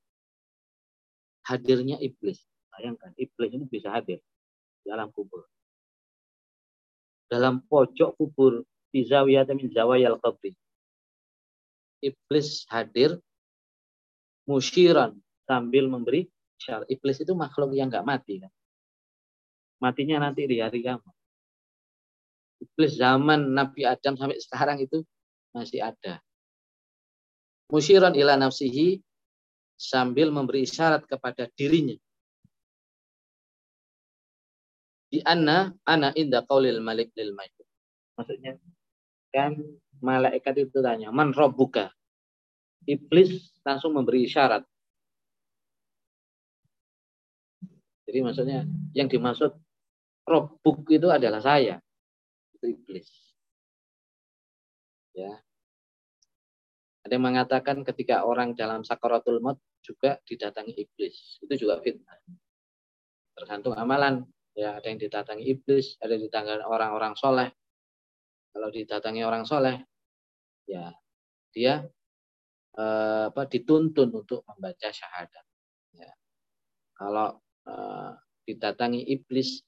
hadirnya iblis. Bayangkan, iblis ini bisa hadir di alam kubur. Dalam pojok kubur, di zawiyat min zawayal qabri iblis hadir musyiran sambil memberi Iblis itu makhluk yang nggak mati kan. Matinya nanti di hari kiamat. Iblis zaman Nabi Adam sampai sekarang itu masih ada. Musyiran ila nafsihi sambil memberi isyarat kepada dirinya. Di anna ana inda qaulil malik lil mayyit. Maksudnya kan malaikat itu tanya, "Man rabbuka?" Iblis langsung memberi isyarat. Jadi maksudnya yang dimaksud Robbuk itu adalah saya. Itu iblis. Ya. Ada yang mengatakan ketika orang dalam sakaratul maut juga didatangi iblis. Itu juga fitnah. Tergantung amalan. Ya, ada yang didatangi iblis, ada yang didatangi orang-orang soleh. Kalau didatangi orang soleh, ya dia eh, apa dituntun untuk membaca syahadat. Ya. Kalau eh, didatangi iblis,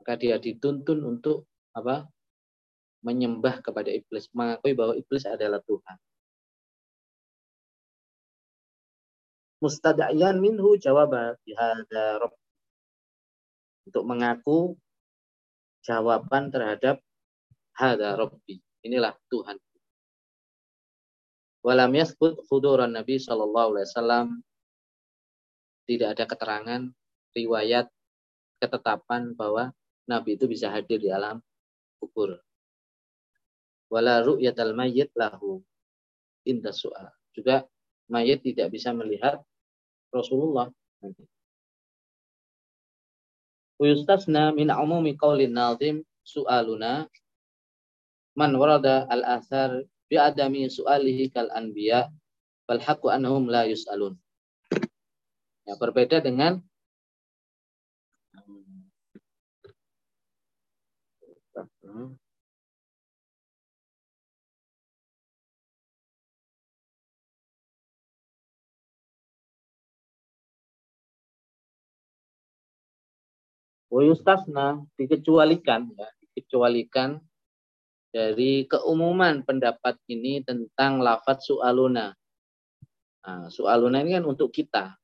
maka dia dituntun untuk apa? menyembah kepada iblis, mengakui bahwa iblis adalah Tuhan. Mustada'yan minhu jawab bihada Rabb. Untuk mengaku jawaban terhadap hada Rabbi. Inilah Tuhan. Walam yasbut huduran Nabi Shallallahu Alaihi Wasallam tidak ada keterangan riwayat ketetapan bahwa Nabi itu bisa hadir di alam kubur. Wala ru'yatal mayyit lahu inda su'al. Juga mayit tidak bisa melihat Rasulullah. Uyustasna min umumi qawlin nazim su'aluna man warada al-athar bi'adami su'alihi kal anbiya bal haqqu annahum la yus'alun. Ya, berbeda dengan Wayustasna dikecualikan ya, dikecualikan dari keumuman pendapat ini tentang lafat su'aluna. Nah, su'aluna ini kan untuk kita.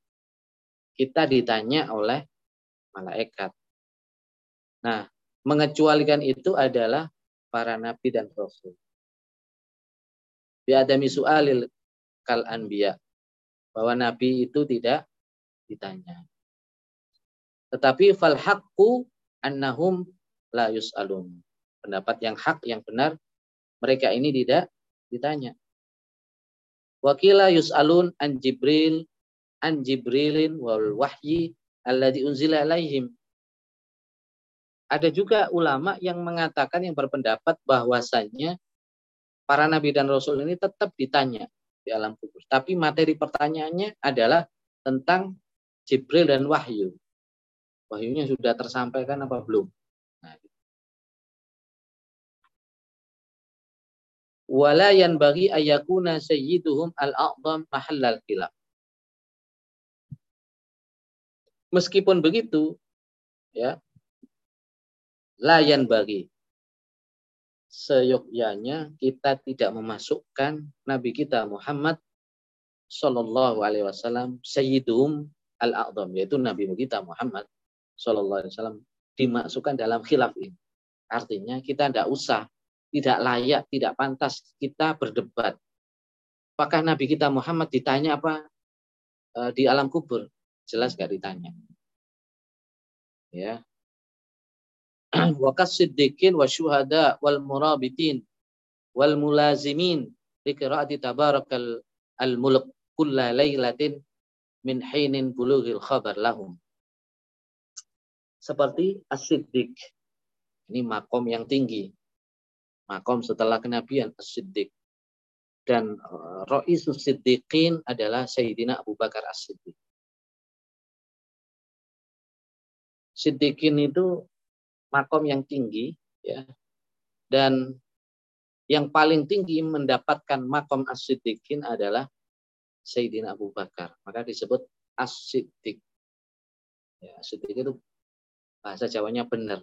Kita ditanya oleh malaikat. Nah, mengecualikan itu adalah para nabi dan rasul. Biadami su'alil kal anbiya. Bahwa nabi itu tidak ditanya. Tetapi fal haqqu annahum la yus'alun pendapat yang hak, yang benar, mereka ini tidak ditanya. Wakila yus'alun an Jibril, an Jibrilin wal wahyi alladhi unzila alaihim. Ada juga ulama yang mengatakan, yang berpendapat bahwasannya para nabi dan rasul ini tetap ditanya di alam kubur. Tapi materi pertanyaannya adalah tentang Jibril dan wahyu. Wahyunya sudah tersampaikan apa belum? Nah, wala bagi ayakuna sayyiduhum al-a'zam mahallal khilaf. Meskipun begitu, ya, layan bagi seyogyanya kita tidak memasukkan Nabi kita Muhammad Shallallahu Alaihi Wasallam Sayyidum al a'zam yaitu Nabi kita Muhammad Shallallahu Alaihi Wasallam dimasukkan dalam khilaf ini. Artinya kita tidak usah tidak layak, tidak pantas kita berdebat. Apakah Nabi kita Muhammad ditanya apa e, di alam kubur? Jelas gak ditanya. Ya. <clears throat> Wakas siddiqin wa syuhada wal murabitin wal mulazimin di qiraati tabarakal al mulk kulla laylatin min hinin bulughil khabar lahum. Seperti as-siddiq. Ini makom yang tinggi makom setelah kenabian As-Siddiq. Dan uh, Ra'isus Siddiqin adalah Sayyidina Abu Bakar As-Siddiq. Siddiqin itu makom yang tinggi ya. Dan yang paling tinggi mendapatkan makom As-Siddiqin adalah Sayyidina Abu Bakar. Maka disebut As-Siddiq. Ya, itu bahasa Jawanya benar.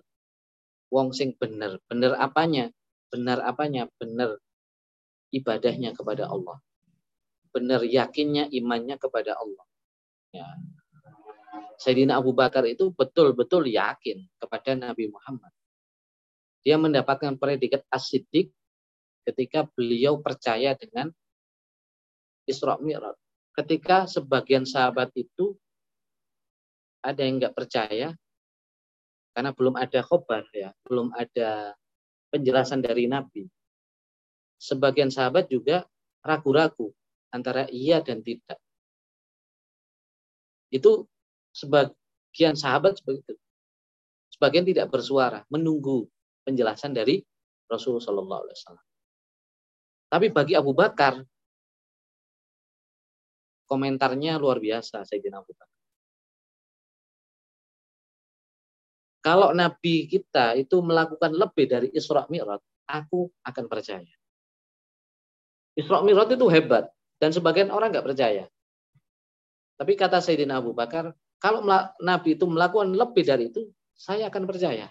Wong sing benar. Benar apanya? Benar apanya? Benar ibadahnya kepada Allah. Benar yakinnya imannya kepada Allah. Ya. Sayyidina Abu Bakar itu betul-betul yakin kepada Nabi Muhammad. Dia mendapatkan predikat asidik ketika beliau percaya dengan Isra Mi'raj. Ketika sebagian sahabat itu ada yang nggak percaya karena belum ada khobar ya, belum ada penjelasan dari Nabi. Sebagian sahabat juga ragu-ragu antara iya dan tidak. Itu sebagian sahabat seperti. Sebagian tidak bersuara, menunggu penjelasan dari Rasulullah SAW. Tapi bagi Abu Bakar, komentarnya luar biasa Sayyidina Abu Bakar. Kalau Nabi kita itu melakukan lebih dari Isra Mi'raj, aku akan percaya. Isra Mi'raj itu hebat dan sebagian orang nggak percaya. Tapi kata Sayyidina Abu Bakar, kalau Nabi itu melakukan lebih dari itu, saya akan percaya.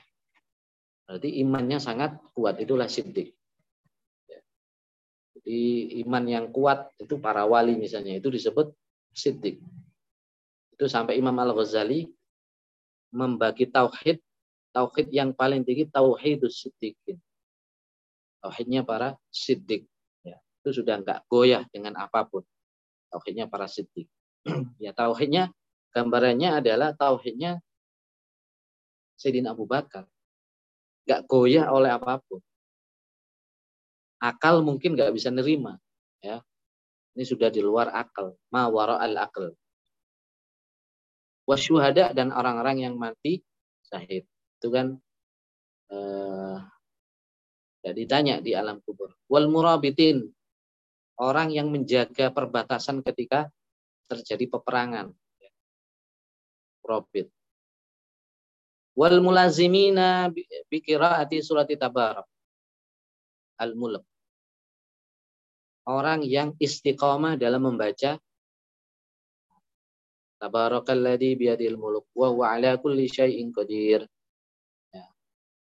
Berarti imannya sangat kuat, itulah siddiq. Ya. Jadi iman yang kuat itu para wali misalnya, itu disebut siddiq. Itu sampai Imam Al-Ghazali membagi tauhid tauhid yang paling tinggi tauhidus siddiqin. Tauhidnya para siddiq. Ya itu sudah enggak goyah dengan apa pun. Tauhidnya para siddiq. <clears throat> Ya tauhidnya gambarannya adalah tauhidnya Sayyidina Abu Bakar. Enggak goyah oleh apa pun. Akal mungkin enggak bisa nerima ya. Ini sudah di luar akal. Ma wara al akal wasyuhada dan orang-orang yang mati syahid. Itu kan eh, ya ditanya di alam kubur. Wal murabitin orang yang menjaga perbatasan ketika terjadi peperangan. Robit. Wal mulazimina bi qiraati surati tabarak. Al mulk. Orang yang istiqomah dalam membaca Tabarakalladzi biyadil muluk wa huwa ala kulli syai'in qadir. Ya.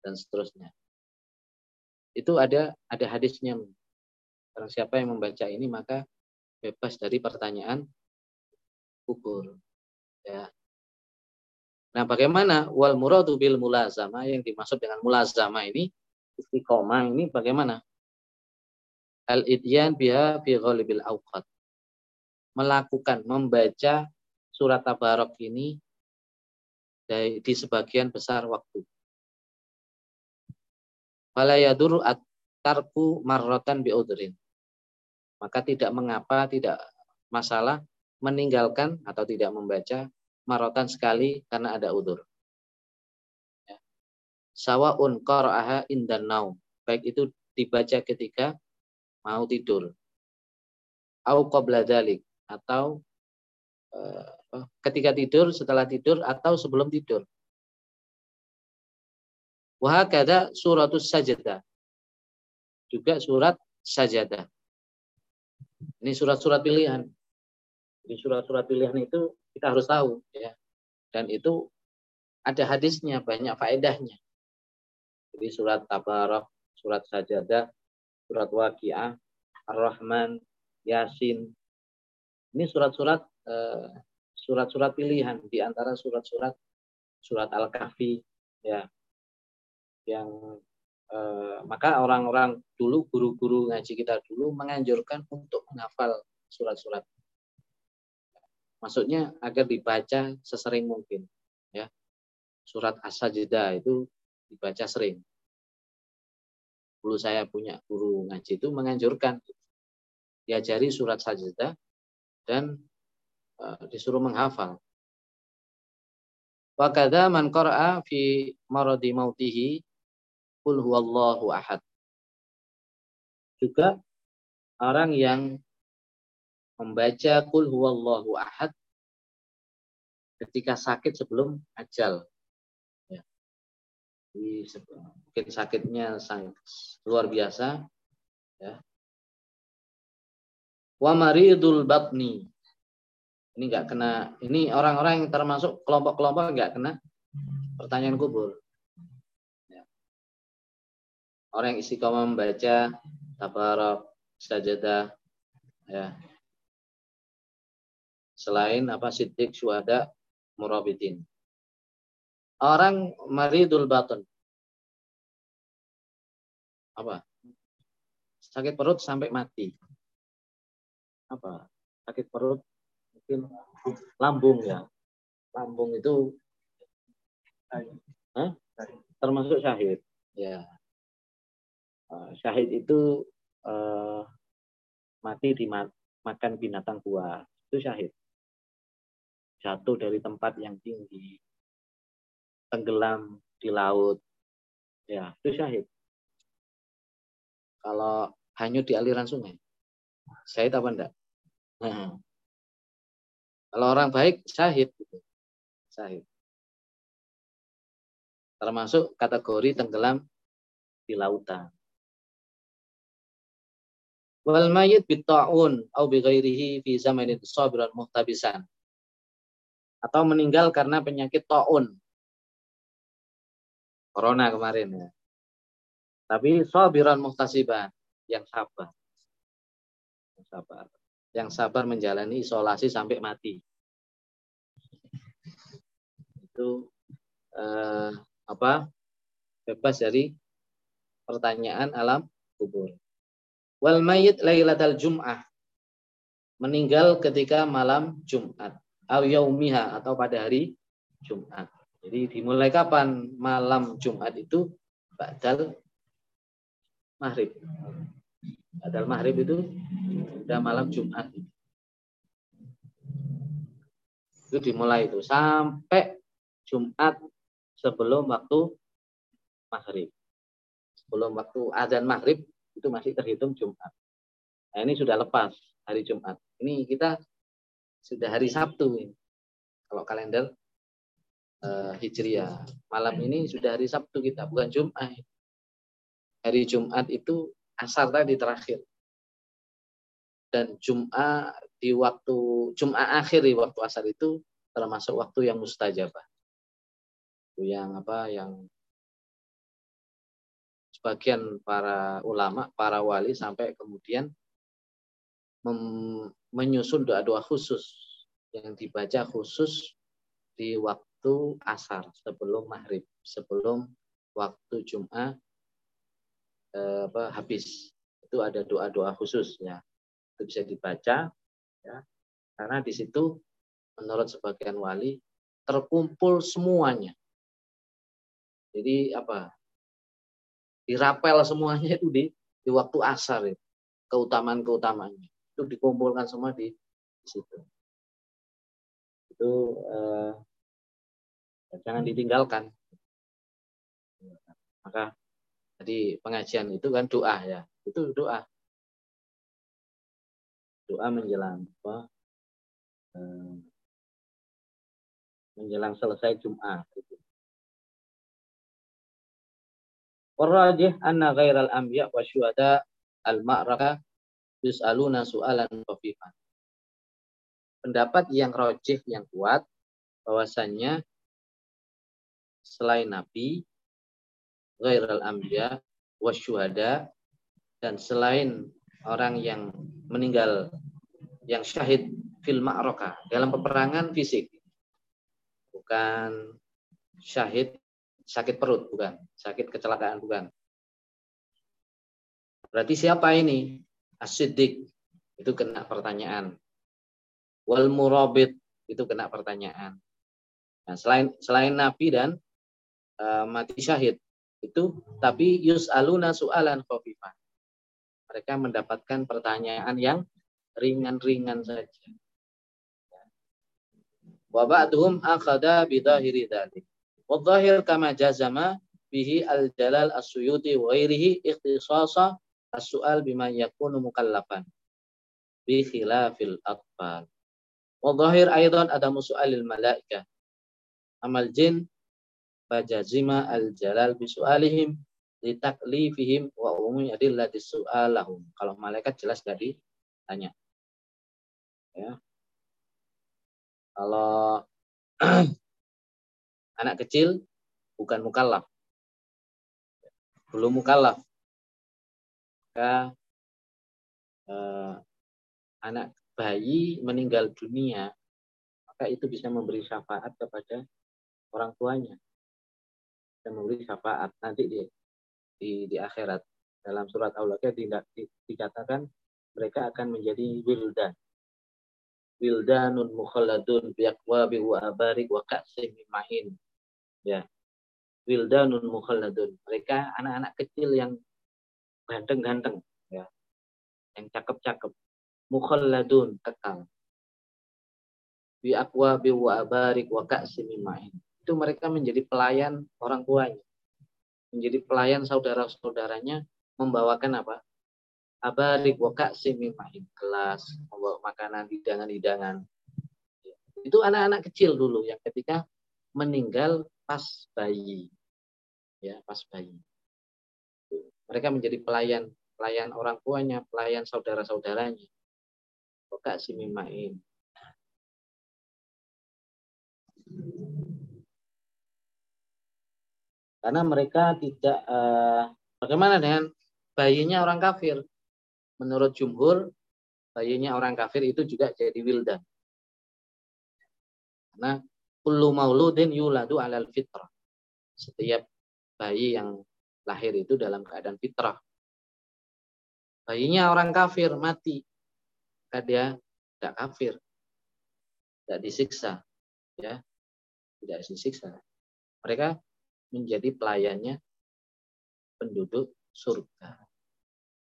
Dan seterusnya. Itu ada ada hadisnya. Barang siapa yang membaca ini maka bebas dari pertanyaan kubur. Ya. Nah, bagaimana wal muradu bil mulazama yang dimaksud dengan mulazama ini istiqomah ini bagaimana? Al idyan biha fi ghalibil awqat. Melakukan membaca surat Tabarok ini di sebagian besar waktu. Fala yaduru at-tarku marrotan biudrin. Maka tidak mengapa, tidak masalah meninggalkan atau tidak membaca marotan sekali karena ada udur. Ya. Sawaun qara'aha indan naum. Baik itu dibaca ketika mau tidur. Au qabla atau eh, ketika tidur, setelah tidur, atau sebelum tidur. Wahakada suratus sajadah. Juga surat sajadah. Ini surat-surat pilihan. Di surat-surat pilihan itu kita harus tahu. ya Dan itu ada hadisnya, banyak faedahnya. Jadi surat Tabarak, surat Sajadah, surat Waqiah, Ar-Rahman, Yasin. Ini surat-surat eh, surat-surat pilihan di antara surat-surat surat Al-Kahfi ya. Yang eh, maka orang-orang dulu guru-guru ngaji kita dulu menganjurkan untuk menghafal surat-surat. Maksudnya agar dibaca sesering mungkin ya. Surat as-sajdah itu dibaca sering. Dulu saya punya guru ngaji itu menganjurkan diajari surat sajdah dan disuruh menghafal. Wa kadza man qara'a fi maradi mautihi qul huwallahu ahad. Juga orang yang membaca qul huwallahu ahad ketika sakit sebelum ajal. Ya. Mungkin sakitnya sangat luar biasa ya. Wa maridul batni ini nggak kena ini orang-orang yang termasuk kelompok-kelompok nggak kena pertanyaan kubur ya. orang yang istiqomah membaca tabarok sajadah ya selain apa sidik syuhada murabitin. Orang maridul baton. Apa? Sakit perut sampai mati. Apa? Sakit perut mungkin lambung ya. Lambung itu Hah? termasuk syahid. Ya. Uh, syahid itu uh, mati dimakan binatang buas. Itu syahid. Jatuh dari tempat yang tinggi. Tenggelam di laut. Ya, itu syahid. Kalau hanyut di aliran sungai. Syahid apa enggak? Kalau orang baik, syahid. Gitu. Syahid. Termasuk kategori tenggelam di lautan. Wal mayit bitta'un au bi ghairihi fi zamanin sabiran muhtabisan. Atau meninggal karena penyakit ta'un. Corona kemarin ya. Tapi sabiran muhtasiban yang sabar. Yang sabar. Yang sabar menjalani isolasi sampai mati. Itu eh, apa bebas dari pertanyaan alam kubur. Wal mayit lailatal jum'ah meninggal ketika malam Jumat atau yaumiha atau pada hari Jumat. Jadi dimulai kapan malam Jumat itu badal maghrib. Badal maghrib itu sudah malam Jumat. Itu dimulai itu sampai Jumat sebelum waktu maghrib. Sebelum waktu azan maghrib itu masih terhitung Jumat. Nah ini sudah lepas hari Jumat. Ini kita sudah hari Sabtu. Ini. Kalau kalender uh, Hijriah. Malam ini sudah hari Sabtu kita, bukan Jumat. Hari Jumat itu asar tadi terakhir. Dan Jumat di waktu Jumat akhir di waktu asar itu termasuk waktu yang mustajabah yang apa yang sebagian para ulama, para wali sampai kemudian menyusun doa-doa khusus yang dibaca khusus di waktu asar sebelum maghrib, sebelum waktu Jumat eh, apa, habis. Itu ada doa-doa khusus ya. Itu bisa dibaca ya. Karena di situ menurut sebagian wali terkumpul semuanya jadi apa? Dirapel semuanya itu di di waktu asar itu. Keutamaan-keutamaannya. Itu dikumpulkan semua di, di situ. Itu eh, jangan ditinggalkan. Maka jadi pengajian itu kan doa ya. Itu doa. Doa menjelang apa? Eh, menjelang selesai Jumat. Gitu. Warrajih anna ghairal anbiya wa syuhada al-ma'raka yus'aluna su'alan khafifan. Pendapat yang rojih yang kuat bahwasannya selain nabi ghairal anbiya wa syuhada dan selain orang yang meninggal yang syahid fil ma'raka dalam peperangan fisik bukan syahid sakit perut bukan, sakit kecelakaan bukan. Berarti siapa ini? Asidik itu kena pertanyaan. Wal murabit itu kena pertanyaan. Nah, selain selain nabi dan uh, mati syahid itu tapi yus aluna sualan khafifan. Mereka mendapatkan pertanyaan yang ringan-ringan saja. Wa ba'duhum akhada bidahiri dzalik. Wadhahir kama jazama bihi al-jalal as-suyuti wa ghairihi ikhtisasa as-su'al bima yakunu mukallafan bi khilafil atfal. Wadhahir aidan ada musu'alil malaika. Amal jin fajazima al-jalal bi su'alihim li taklifihim wa umumi adillati su'alahum. Kalau malaikat jelas dari tanya. Ya. Kalau <clears throat> anak kecil bukan mukallaf. Belum mukallaf. Maka eh, anak bayi meninggal dunia, maka itu bisa memberi syafaat kepada orang tuanya dan memberi syafaat nanti di di, di akhirat. Dalam surat tidak dikatakan mereka akan menjadi wildan. Wildanun mukhalladun biaqwabi wa abarik wa ka'sim mahin. Ya. Wildanun mukhalladun. Mereka anak-anak kecil yang ganteng-ganteng ya. Yang cakep-cakep. Mukhalladun kekal. Bi aqwabi wa abarik wa ka'sim mahin itu mereka menjadi pelayan orang tuanya. Menjadi pelayan saudara-saudaranya membawakan apa? Abarik waka simimahin kelas membawa makanan hidangan-hidangan. Itu anak-anak kecil dulu yang ketika meninggal pas bayi. Ya pas bayi. Mereka menjadi pelayan pelayan orang tuanya pelayan saudara-saudaranya. Waka simimahin karena mereka tidak uh, bagaimana dengan bayinya orang kafir menurut jumhur bayinya orang kafir itu juga jadi wildan. Karena kullu mauludin yuladu alal fitrah. Setiap bayi yang lahir itu dalam keadaan fitrah. Bayinya orang kafir mati. Maka dia tidak kafir. Tidak disiksa. ya Tidak disiksa. Mereka menjadi pelayannya penduduk surga.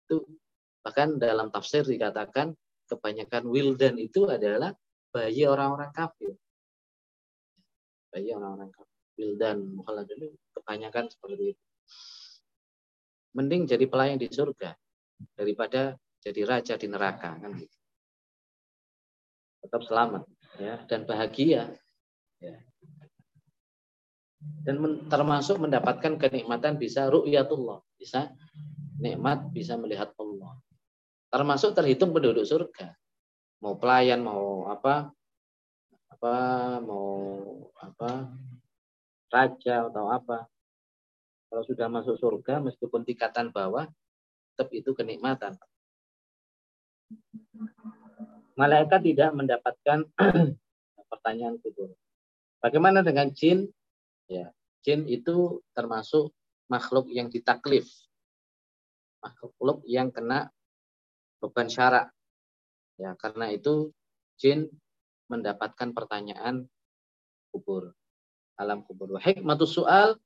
Itu Bahkan dalam tafsir dikatakan kebanyakan wildan itu adalah bayi orang-orang kafir. Bayi orang-orang kafir. Wildan, mukhalad dulu kebanyakan seperti itu. Mending jadi pelayan di surga daripada jadi raja di neraka kan gitu. Tetap selamat ya dan bahagia ya. Dan men, termasuk mendapatkan kenikmatan bisa ru'yatullah, bisa nikmat bisa melihat Allah termasuk terhitung penduduk surga. Mau pelayan, mau apa, apa, mau apa, raja atau apa. Kalau sudah masuk surga, meskipun tingkatan bawah, tetap itu kenikmatan. Malaikat tidak mendapatkan <clears throat> pertanyaan kubur. Bagaimana dengan jin? Ya, jin itu termasuk makhluk yang ditaklif. Makhluk yang kena beban syarak. Ya, karena itu jin mendapatkan pertanyaan kubur, alam kubur. Hikmatus soal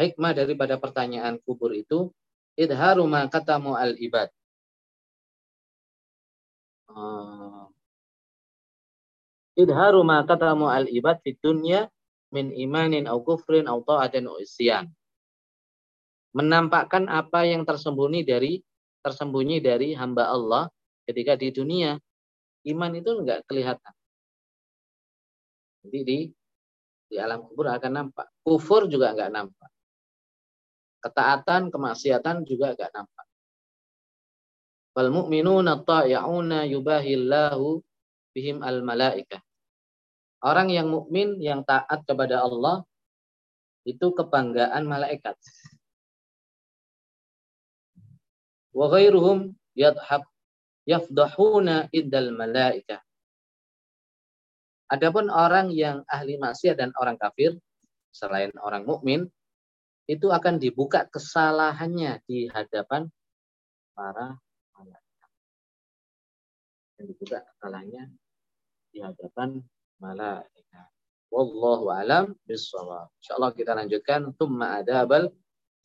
hikmah daripada pertanyaan kubur itu idharu ma katamu al ibad. Uh, idharu ma katamu al ibad di dunia min imanin au kufrin au ta'atin au isyan. Menampakkan apa yang tersembunyi dari tersembunyi dari hamba Allah ketika di dunia iman itu enggak kelihatan. Jadi di di alam kubur akan nampak. Kufur juga enggak nampak. Ketaatan, kemaksiatan juga enggak nampak. Wal mu'minuna ta'i'una yubahillahu bihim al malaikah. Orang yang mukmin yang taat kepada Allah itu kebanggaan malaikat wa ghairuhum yadhab yafdahuna iddal malaika. Adapun orang yang ahli maksiat dan orang kafir selain orang mukmin itu akan dibuka kesalahannya di hadapan para malaikat. Yang dibuka kesalahannya di hadapan malaikat. Wallahu alam bisawab. Insyaallah kita lanjutkan tumma adabal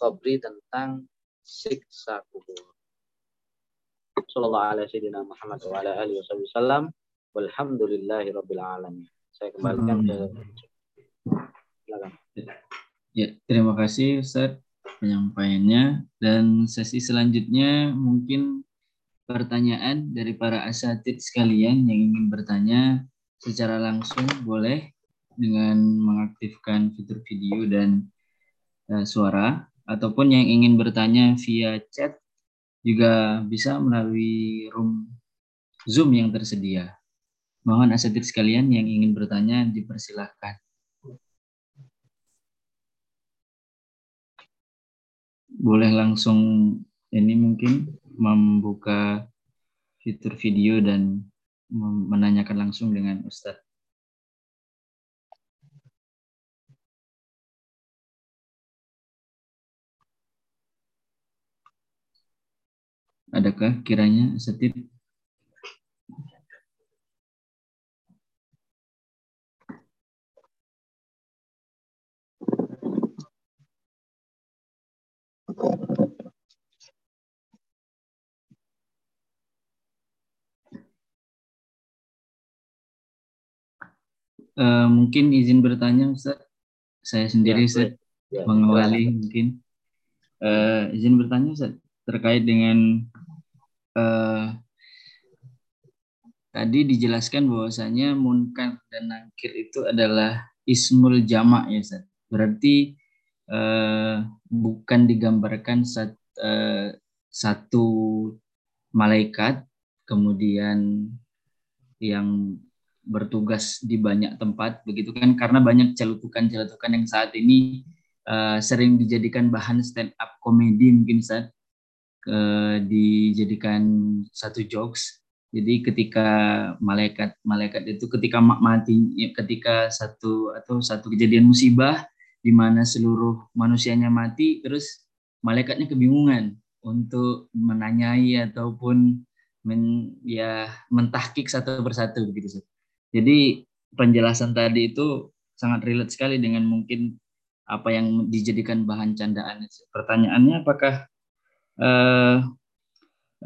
qabri tentang siksa kubur. Sallallahu alaihi sayyidina Muhammad wa ala alihi wasallam. Walhamdulillahi rabbil alamin. Saya kembalikan ke silakan. Ya, terima kasih Ustaz penyampaiannya dan sesi selanjutnya mungkin pertanyaan dari para asatid sekalian yang ingin bertanya secara langsung boleh dengan mengaktifkan fitur video dan uh, suara ataupun yang ingin bertanya via chat juga bisa melalui room Zoom yang tersedia. Mohon asatid sekalian yang ingin bertanya dipersilahkan. Boleh langsung ini mungkin membuka fitur video dan menanyakan langsung dengan Ustadz. Adakah kiranya setip Uh, mungkin izin bertanya Ustaz. Saya sendiri ya, Ustaz ya, mengawali ya. mungkin. Uh, izin bertanya Ustaz terkait dengan uh, tadi dijelaskan bahwasanya munkar dan nakir itu adalah ismul jamak ya Ustaz. Berarti uh, bukan digambarkan sat, uh, satu malaikat kemudian yang bertugas di banyak tempat begitu kan? Karena banyak celutukan-celutukan yang saat ini uh, sering dijadikan bahan stand up komedi mungkin saat uh, dijadikan satu jokes. Jadi ketika malaikat malaikat itu ketika mati ketika satu atau satu kejadian musibah di mana seluruh manusianya mati terus malaikatnya kebingungan untuk menanyai ataupun men, ya mentahkik satu persatu begitu sih jadi penjelasan tadi itu sangat relate sekali dengan mungkin apa yang dijadikan bahan candaan. Pertanyaannya apakah uh,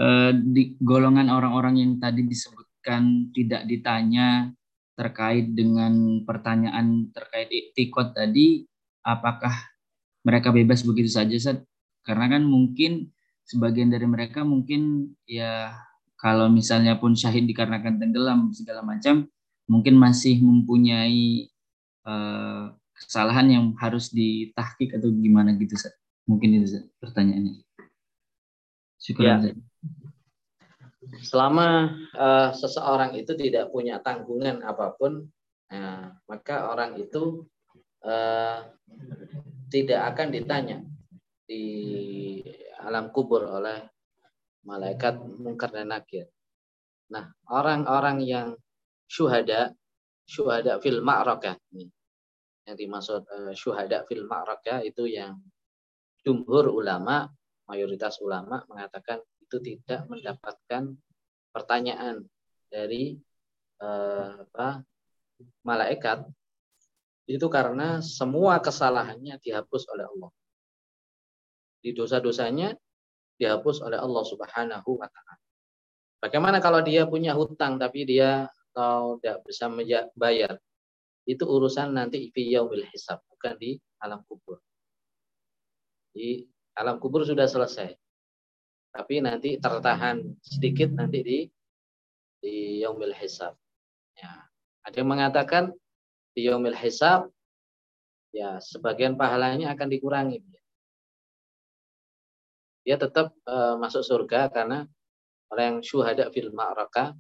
uh, di golongan orang-orang yang tadi disebutkan tidak ditanya terkait dengan pertanyaan terkait iktikot tadi, apakah mereka bebas begitu saja, Seth? Karena kan mungkin sebagian dari mereka mungkin ya kalau misalnya pun syahid dikarenakan tenggelam segala macam, mungkin masih mempunyai uh, kesalahan yang harus ditahkik atau gimana gitu Seth. Mungkin itu Seth, pertanyaannya. Syukur ya. Selama uh, seseorang itu tidak punya tanggungan apa pun, uh, maka orang itu uh, tidak akan ditanya di alam kubur oleh malaikat mungkar dan nakir. Nah, orang-orang yang syuhada syuhada fil ma'rakah yang dimaksud uh, syuhada fil ma'rakah itu yang jumhur ulama mayoritas ulama mengatakan itu tidak mendapatkan pertanyaan dari uh, apa malaikat. Itu karena semua kesalahannya dihapus oleh Allah. Di dosa-dosanya dihapus oleh Allah Subhanahu wa taala. Bagaimana kalau dia punya hutang tapi dia atau tidak bisa bayar. Itu urusan nanti fi yaumil hisab bukan di alam kubur. Di alam kubur sudah selesai. Tapi nanti tertahan sedikit nanti di di yaumil hisab. Ya ada yang mengatakan di yaumil hisab ya sebagian pahalanya akan dikurangi. Dia tetap uh, masuk surga karena orang yang syuhada fil ma'raka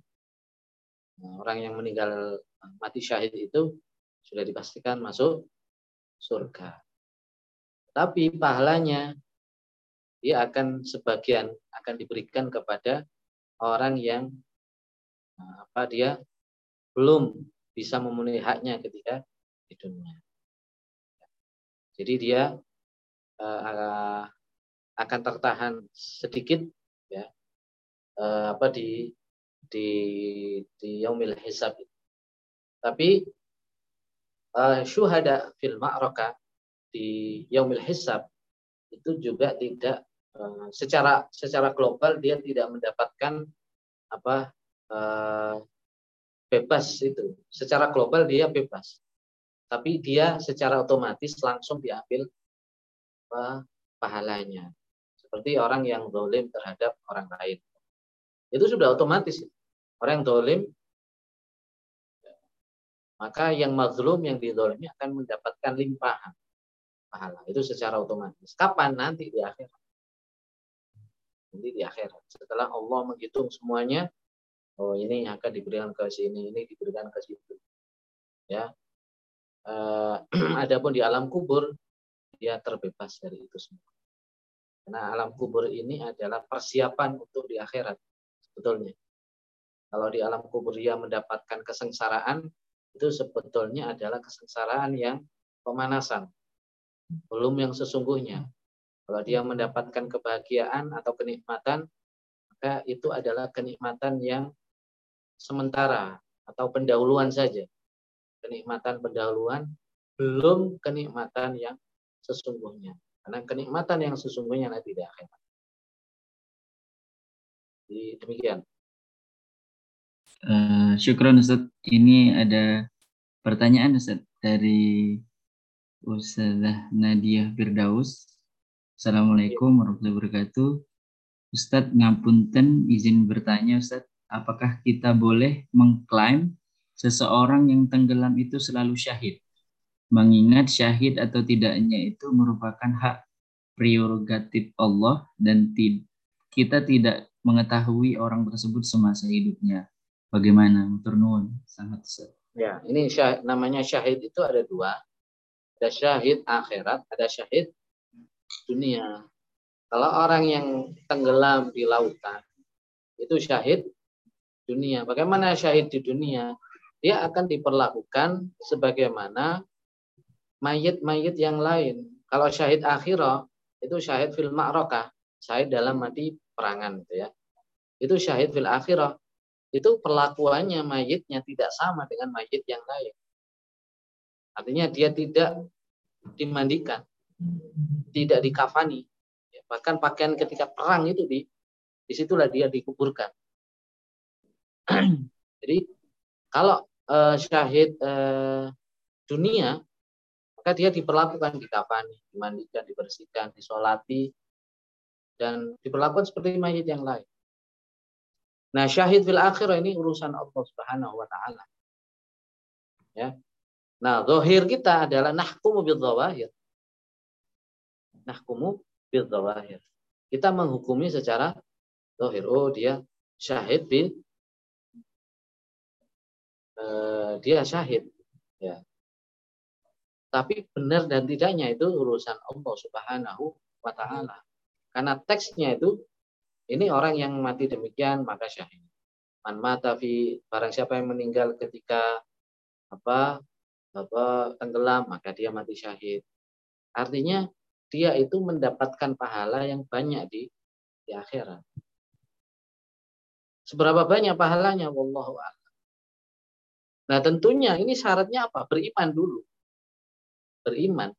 orang yang meninggal mati syahid itu sudah dipastikan masuk surga. Tapi pahalanya dia akan sebagian akan diberikan kepada orang yang nah, apa dia belum bisa memenuhi haknya ketika di dunia. Jadi dia uh, akan tertahan sedikit ya uh, apa di di di yaumil hisab. Tapi uh, syuhada fil ma'raka di yaumil hisab itu juga tidak uh, secara secara global dia tidak mendapatkan apa uh, bebas itu. Secara global dia bebas. Tapi dia secara otomatis langsung diambil uh, pahalanya. Seperti orang yang zalim terhadap orang lain. Itu sudah otomatis orang yang dolim, maka yang mazlum, yang didolimi akan mendapatkan limpahan pahala. Itu secara otomatis. Kapan? Nanti di akhirat. Nanti di akhirat. Setelah Allah menghitung semuanya, oh ini akan diberikan ke sini, ini diberikan ke situ. Ya. Eh, <clears throat> adapun di alam kubur, dia terbebas dari itu semua. Karena alam kubur ini adalah persiapan untuk di akhirat sebetulnya. Kalau di alam kubur dia mendapatkan kesengsaraan, itu sebetulnya adalah kesengsaraan yang pemanasan. Belum yang sesungguhnya. Kalau dia mendapatkan kebahagiaan atau kenikmatan, maka itu adalah kenikmatan yang sementara atau pendahuluan saja. Kenikmatan pendahuluan belum kenikmatan yang sesungguhnya. Karena kenikmatan yang sesungguhnya nanti di akhirat. Jadi demikian. Uh, syukron Ustaz. Ini ada pertanyaan Ustaz dari Ustazah Nadia Firdaus. Assalamualaikum warahmatullahi wabarakatuh. Ustadz ngapunten izin bertanya Ustadz, apakah kita boleh mengklaim seseorang yang tenggelam itu selalu syahid? Mengingat syahid atau tidaknya itu merupakan hak prerogatif Allah dan kita tidak mengetahui orang tersebut semasa hidupnya. Bagaimana? Turnun sangat Ustaz. Ya, ini syahid, namanya syahid itu ada dua. Ada syahid akhirat, ada syahid dunia. Kalau orang yang tenggelam di lautan, itu syahid dunia. Bagaimana syahid di dunia? Dia akan diperlakukan sebagaimana mayit-mayit yang lain. Kalau syahid akhirah, itu syahid fil ma'rokah. Syahid dalam mati perangan. Gitu ya. Itu syahid fil akhirah. Itu perlakuannya mayitnya tidak sama dengan mayit yang lain. Artinya dia tidak dimandikan tidak dikafani. Bahkan pakaian ketika perang itu di di situlah dia dikuburkan. <clears throat> Jadi kalau uh, syahid uh, dunia maka dia diperlakukan dikafani, dimandikan, dibersihkan, disolati dan diperlakukan seperti mayit yang lain. Nah, syahid fil akhirah ini urusan Allah Subhanahu wa taala. Ya. Nah, zahir kita adalah nahkumu bil zawahir nahkumu bil zawahir. Kita menghukumi secara zahir. Oh, dia syahid bil uh, dia syahid. Ya. Tapi benar dan tidaknya itu urusan Allah Subhanahu wa taala. Karena teksnya itu ini orang yang mati demikian maka syahid. Man mata fi barang siapa yang meninggal ketika apa apa tenggelam maka dia mati syahid. Artinya dia itu mendapatkan pahala yang banyak di di akhirat. Seberapa banyak pahalanya wallahu a'lam. Nah, tentunya ini syaratnya apa? Beriman dulu. Beriman.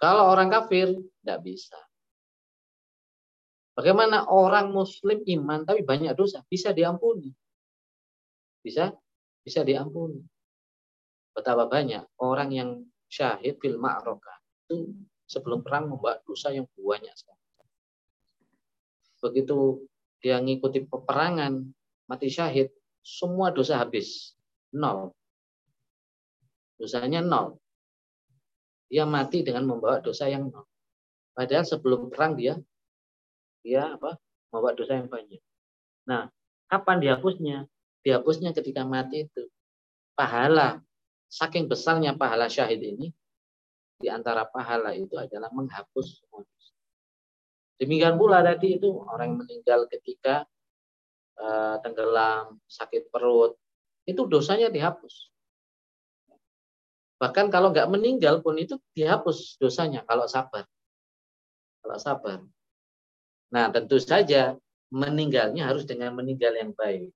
Kalau orang kafir tidak bisa. Bagaimana orang muslim iman tapi banyak dosa bisa diampuni? Bisa bisa diampuni. Betapa banyak orang yang syahid fil ma'rokah itu sebelum perang membawa dosa yang banyak sekali. Begitu dia ngikuti peperangan, mati syahid, semua dosa habis. Nol. Dosanya nol. Dia mati dengan membawa dosa yang nol. Padahal sebelum perang dia dia apa? membawa dosa yang banyak. Nah, kapan dihapusnya? Dihapusnya ketika mati itu. Pahala, saking besarnya pahala syahid ini, di antara pahala itu adalah menghapus semua dosa. Demikian pula tadi itu orang yang meninggal ketika uh, tenggelam, sakit perut, itu dosanya dihapus. Bahkan kalau nggak meninggal pun itu dihapus dosanya kalau sabar. Kalau sabar. Nah tentu saja meninggalnya harus dengan meninggal yang baik.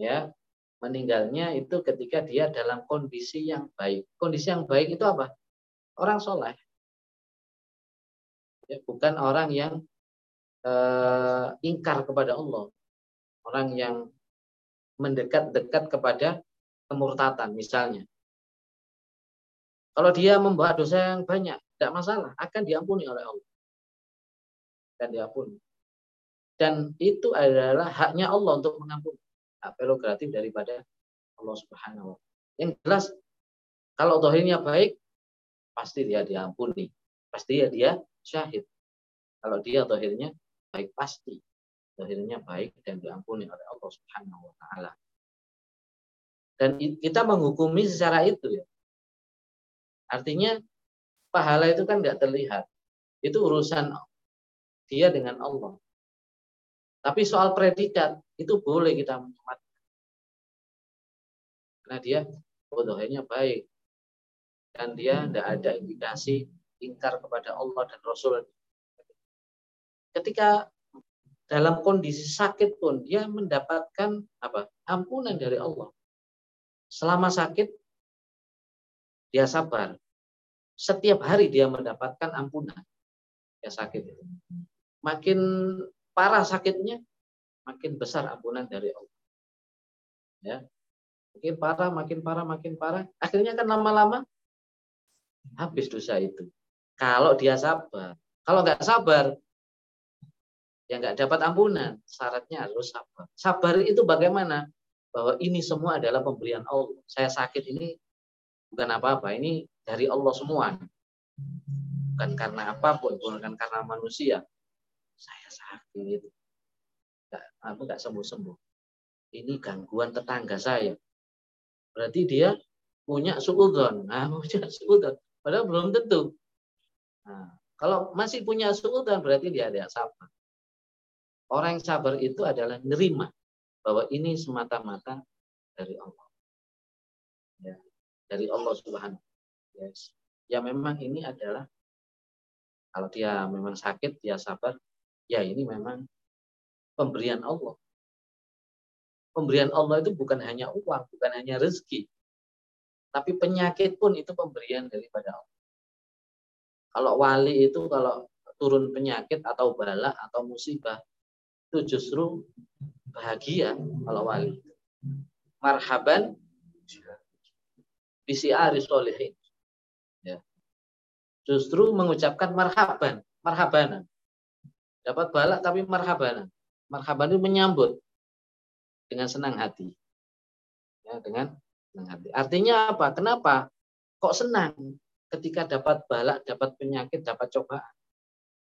Ya, meninggalnya itu ketika dia dalam kondisi yang baik. Kondisi yang baik itu apa? orang soleh. Ya, bukan orang yang uh, ingkar kepada Allah. Orang yang mendekat-dekat kepada kemurtatan misalnya. Kalau dia membawa dosa yang banyak, tidak masalah, akan diampuni oleh Allah. Akan diampuni. Dan itu adalah haknya Allah untuk mengampuni. Hak prerogatif daripada Allah Subhanahu wa Yang jelas, kalau dohirnya baik, pasti dia diampuni. Pasti ya dia syahid. Kalau dia akhirnya baik pasti. Akhirnya baik dan diampuni oleh Allah Subhanahu wa taala. Dan kita menghukumi secara itu ya. Artinya pahala itu kan nggak terlihat. Itu urusan dia dengan Allah. Tapi soal predikat itu boleh kita menyematkan. Karena dia bodohnya baik. Dan dia tidak ada indikasi ingkar kepada Allah dan Rasul. Ketika dalam kondisi sakit pun dia mendapatkan apa? ampunan dari Allah. Selama sakit dia sabar. Setiap hari dia mendapatkan ampunan. Ya sakit. Makin parah sakitnya, makin besar ampunan dari Allah. Ya. Makin parah, makin parah, makin parah. Akhirnya kan lama-lama habis dosa itu. Kalau dia sabar. Kalau nggak sabar, ya nggak dapat ampunan. Syaratnya harus sabar. Sabar itu bagaimana? Bahwa ini semua adalah pemberian Allah. Saya sakit ini bukan apa-apa. Ini dari Allah semua. Bukan karena apa pun, bukan karena manusia. Saya sakit. Nggak apa nggak sembuh sembuh ini gangguan tetangga saya. Berarti dia punya suudon. <laughs> Nah punya suudon. Padahal belum tentu. Nah, kalau masih punya suudon berarti dia ada sabar. Orang yang sabar itu adalah nerima bahwa ini semata-mata dari Allah. Ya dari Allah Subhanahu yes. ya memang ini adalah kalau dia memang sakit dia sabar ya ini memang pemberian Allah. Pemberian Allah itu bukan hanya uang, bukan hanya rezeki. Tapi penyakit pun itu pemberian daripada Allah. Kalau wali itu kalau turun penyakit atau bala atau musibah itu justru bahagia kalau wali. Marhaban bisiari solehin. Ya. Justru mengucapkan marhaban, marhabanan. Dapat balak tapi marhabanan marhaban itu menyambut dengan senang hati. Ya, dengan senang hati. Artinya apa? Kenapa? Kok senang ketika dapat balak, dapat penyakit, dapat cobaan?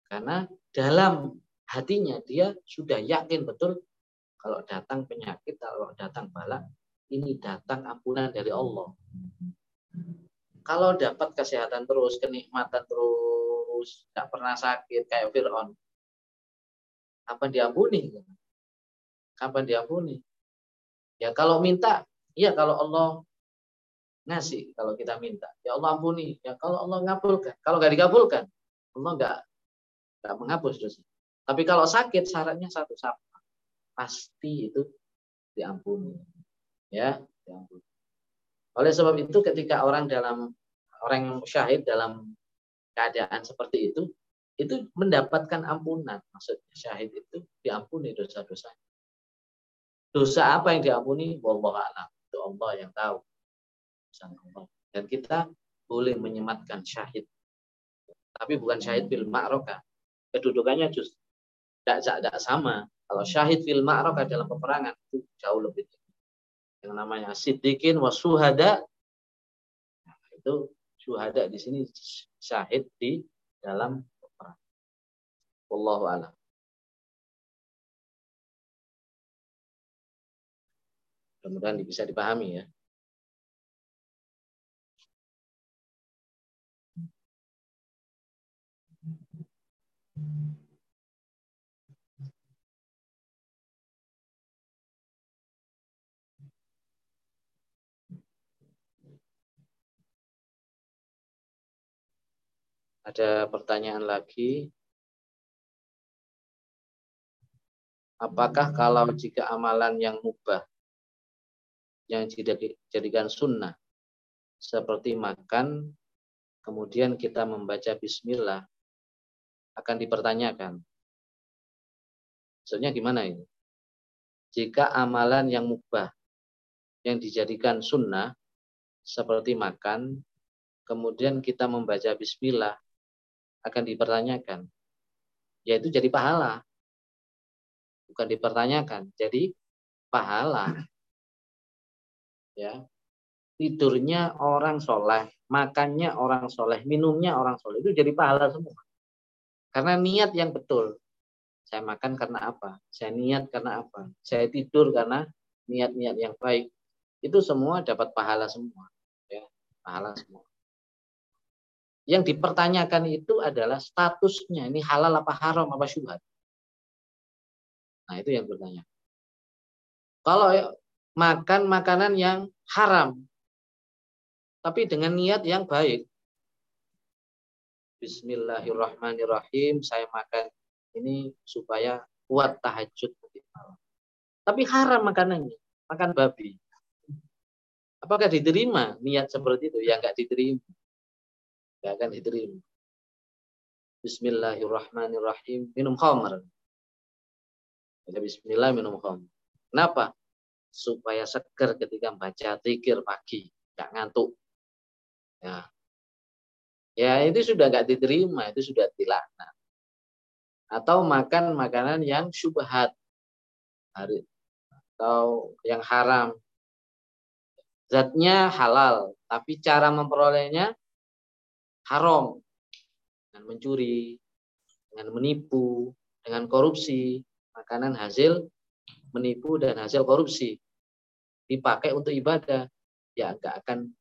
Karena dalam hatinya dia sudah yakin betul kalau datang penyakit, kalau datang balak, ini datang ampunan dari Allah. Kalau dapat kesehatan terus, kenikmatan terus, tidak pernah sakit kayak Fir'aun, Kapan diampuni? Kapan diampuni? Ya kalau minta, ya kalau Allah ngasih, kalau kita minta, ya Allah ampuni. Ya kalau Allah ngabulkan, kalau nggak dikabulkan, Allah nggak nggak menghapus dosa. Tapi kalau sakit syaratnya satu sama, pasti itu diampuni. Ya, diampuni. Oleh sebab itu ketika orang dalam orang syahid dalam keadaan seperti itu, itu mendapatkan ampunan. Maksudnya syahid itu diampuni dosa-dosa. Dosa apa yang diampuni? Wallahu a'lam. Itu Allah yang tahu. Dan kita boleh menyematkan syahid. Tapi bukan syahid fil ma'roka. Kedudukannya justru tidak, sama. Kalau syahid fil ma'roka dalam peperangan itu jauh lebih tinggi. Yang namanya siddiqin wa suhada. Nah, itu suhada di sini syahid di dalam Wallahu a'lam. Mudah-mudahan bisa dipahami ya. Ada pertanyaan lagi? Apakah kalau jika amalan yang mubah yang dijadikan sunnah seperti makan kemudian kita membaca bismillah akan dipertanyakan. Maksudnya gimana ini? Jika amalan yang mubah yang dijadikan sunnah seperti makan kemudian kita membaca bismillah akan dipertanyakan. Yaitu jadi pahala bukan dipertanyakan. Jadi pahala. Ya. Tidurnya orang soleh, makannya orang soleh, minumnya orang soleh itu jadi pahala semua. Karena niat yang betul. Saya makan karena apa? Saya niat karena apa? Saya tidur karena niat-niat yang baik. Itu semua dapat pahala semua. Ya, pahala semua. Yang dipertanyakan itu adalah statusnya. Ini halal apa haram apa syubhat. Nah itu yang bertanya. Kalau makan makanan yang haram, tapi dengan niat yang baik. Bismillahirrahmanirrahim. Saya makan ini supaya kuat tahajud. Tapi haram makanannya, makan babi. Apakah diterima niat seperti itu? Ya enggak diterima. Enggak akan diterima. Bismillahirrahmanirrahim. Minum khamr. Baca bismillah minum khamr. Kenapa? Supaya seger ketika baca zikir pagi, enggak ngantuk. Ya. Ya itu sudah nggak diterima, itu sudah dilaknat. Atau makan makanan yang syubhat. Atau yang haram. Zatnya halal, tapi cara memperolehnya haram. Dengan mencuri, dengan menipu, dengan korupsi. Makanan hasil menipu dan hasil korupsi. Dipakai untuk ibadah. Ya nggak akan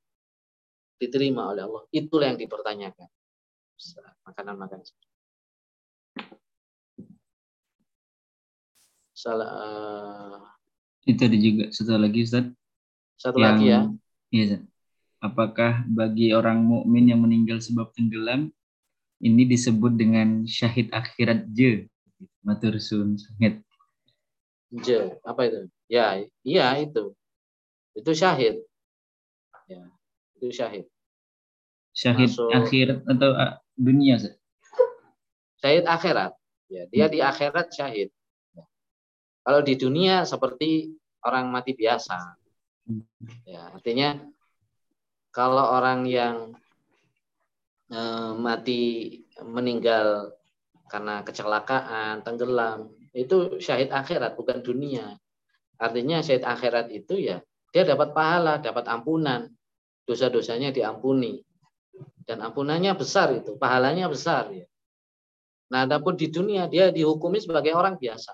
diterima oleh Allah. Itulah yang dipertanyakan. Makanan-makanan. Salah. Uh, itu ada juga satu lagi Ustaz. Satu yang, lagi ya. Iya Ustaz. Apakah bagi orang mukmin yang meninggal sebab tenggelam ini disebut dengan syahid akhirat je? Matur sun sangat. Je, apa itu? Ya, iya itu. Itu syahid. Ya itu syahid. Syahid Masuk, akhirat atau uh, dunia? Syahid akhirat. Ya, dia hmm. di akhirat syahid. Kalau di dunia seperti orang mati biasa. Hmm. Ya, artinya kalau orang yang eh, mati meninggal karena kecelakaan, tenggelam, itu syahid akhirat bukan dunia. Artinya syahid akhirat itu ya dia dapat pahala, dapat ampunan dosa-dosanya diampuni. Dan ampunannya besar itu, pahalanya besar ya. Nah, adapun di dunia dia dihukumi sebagai orang biasa.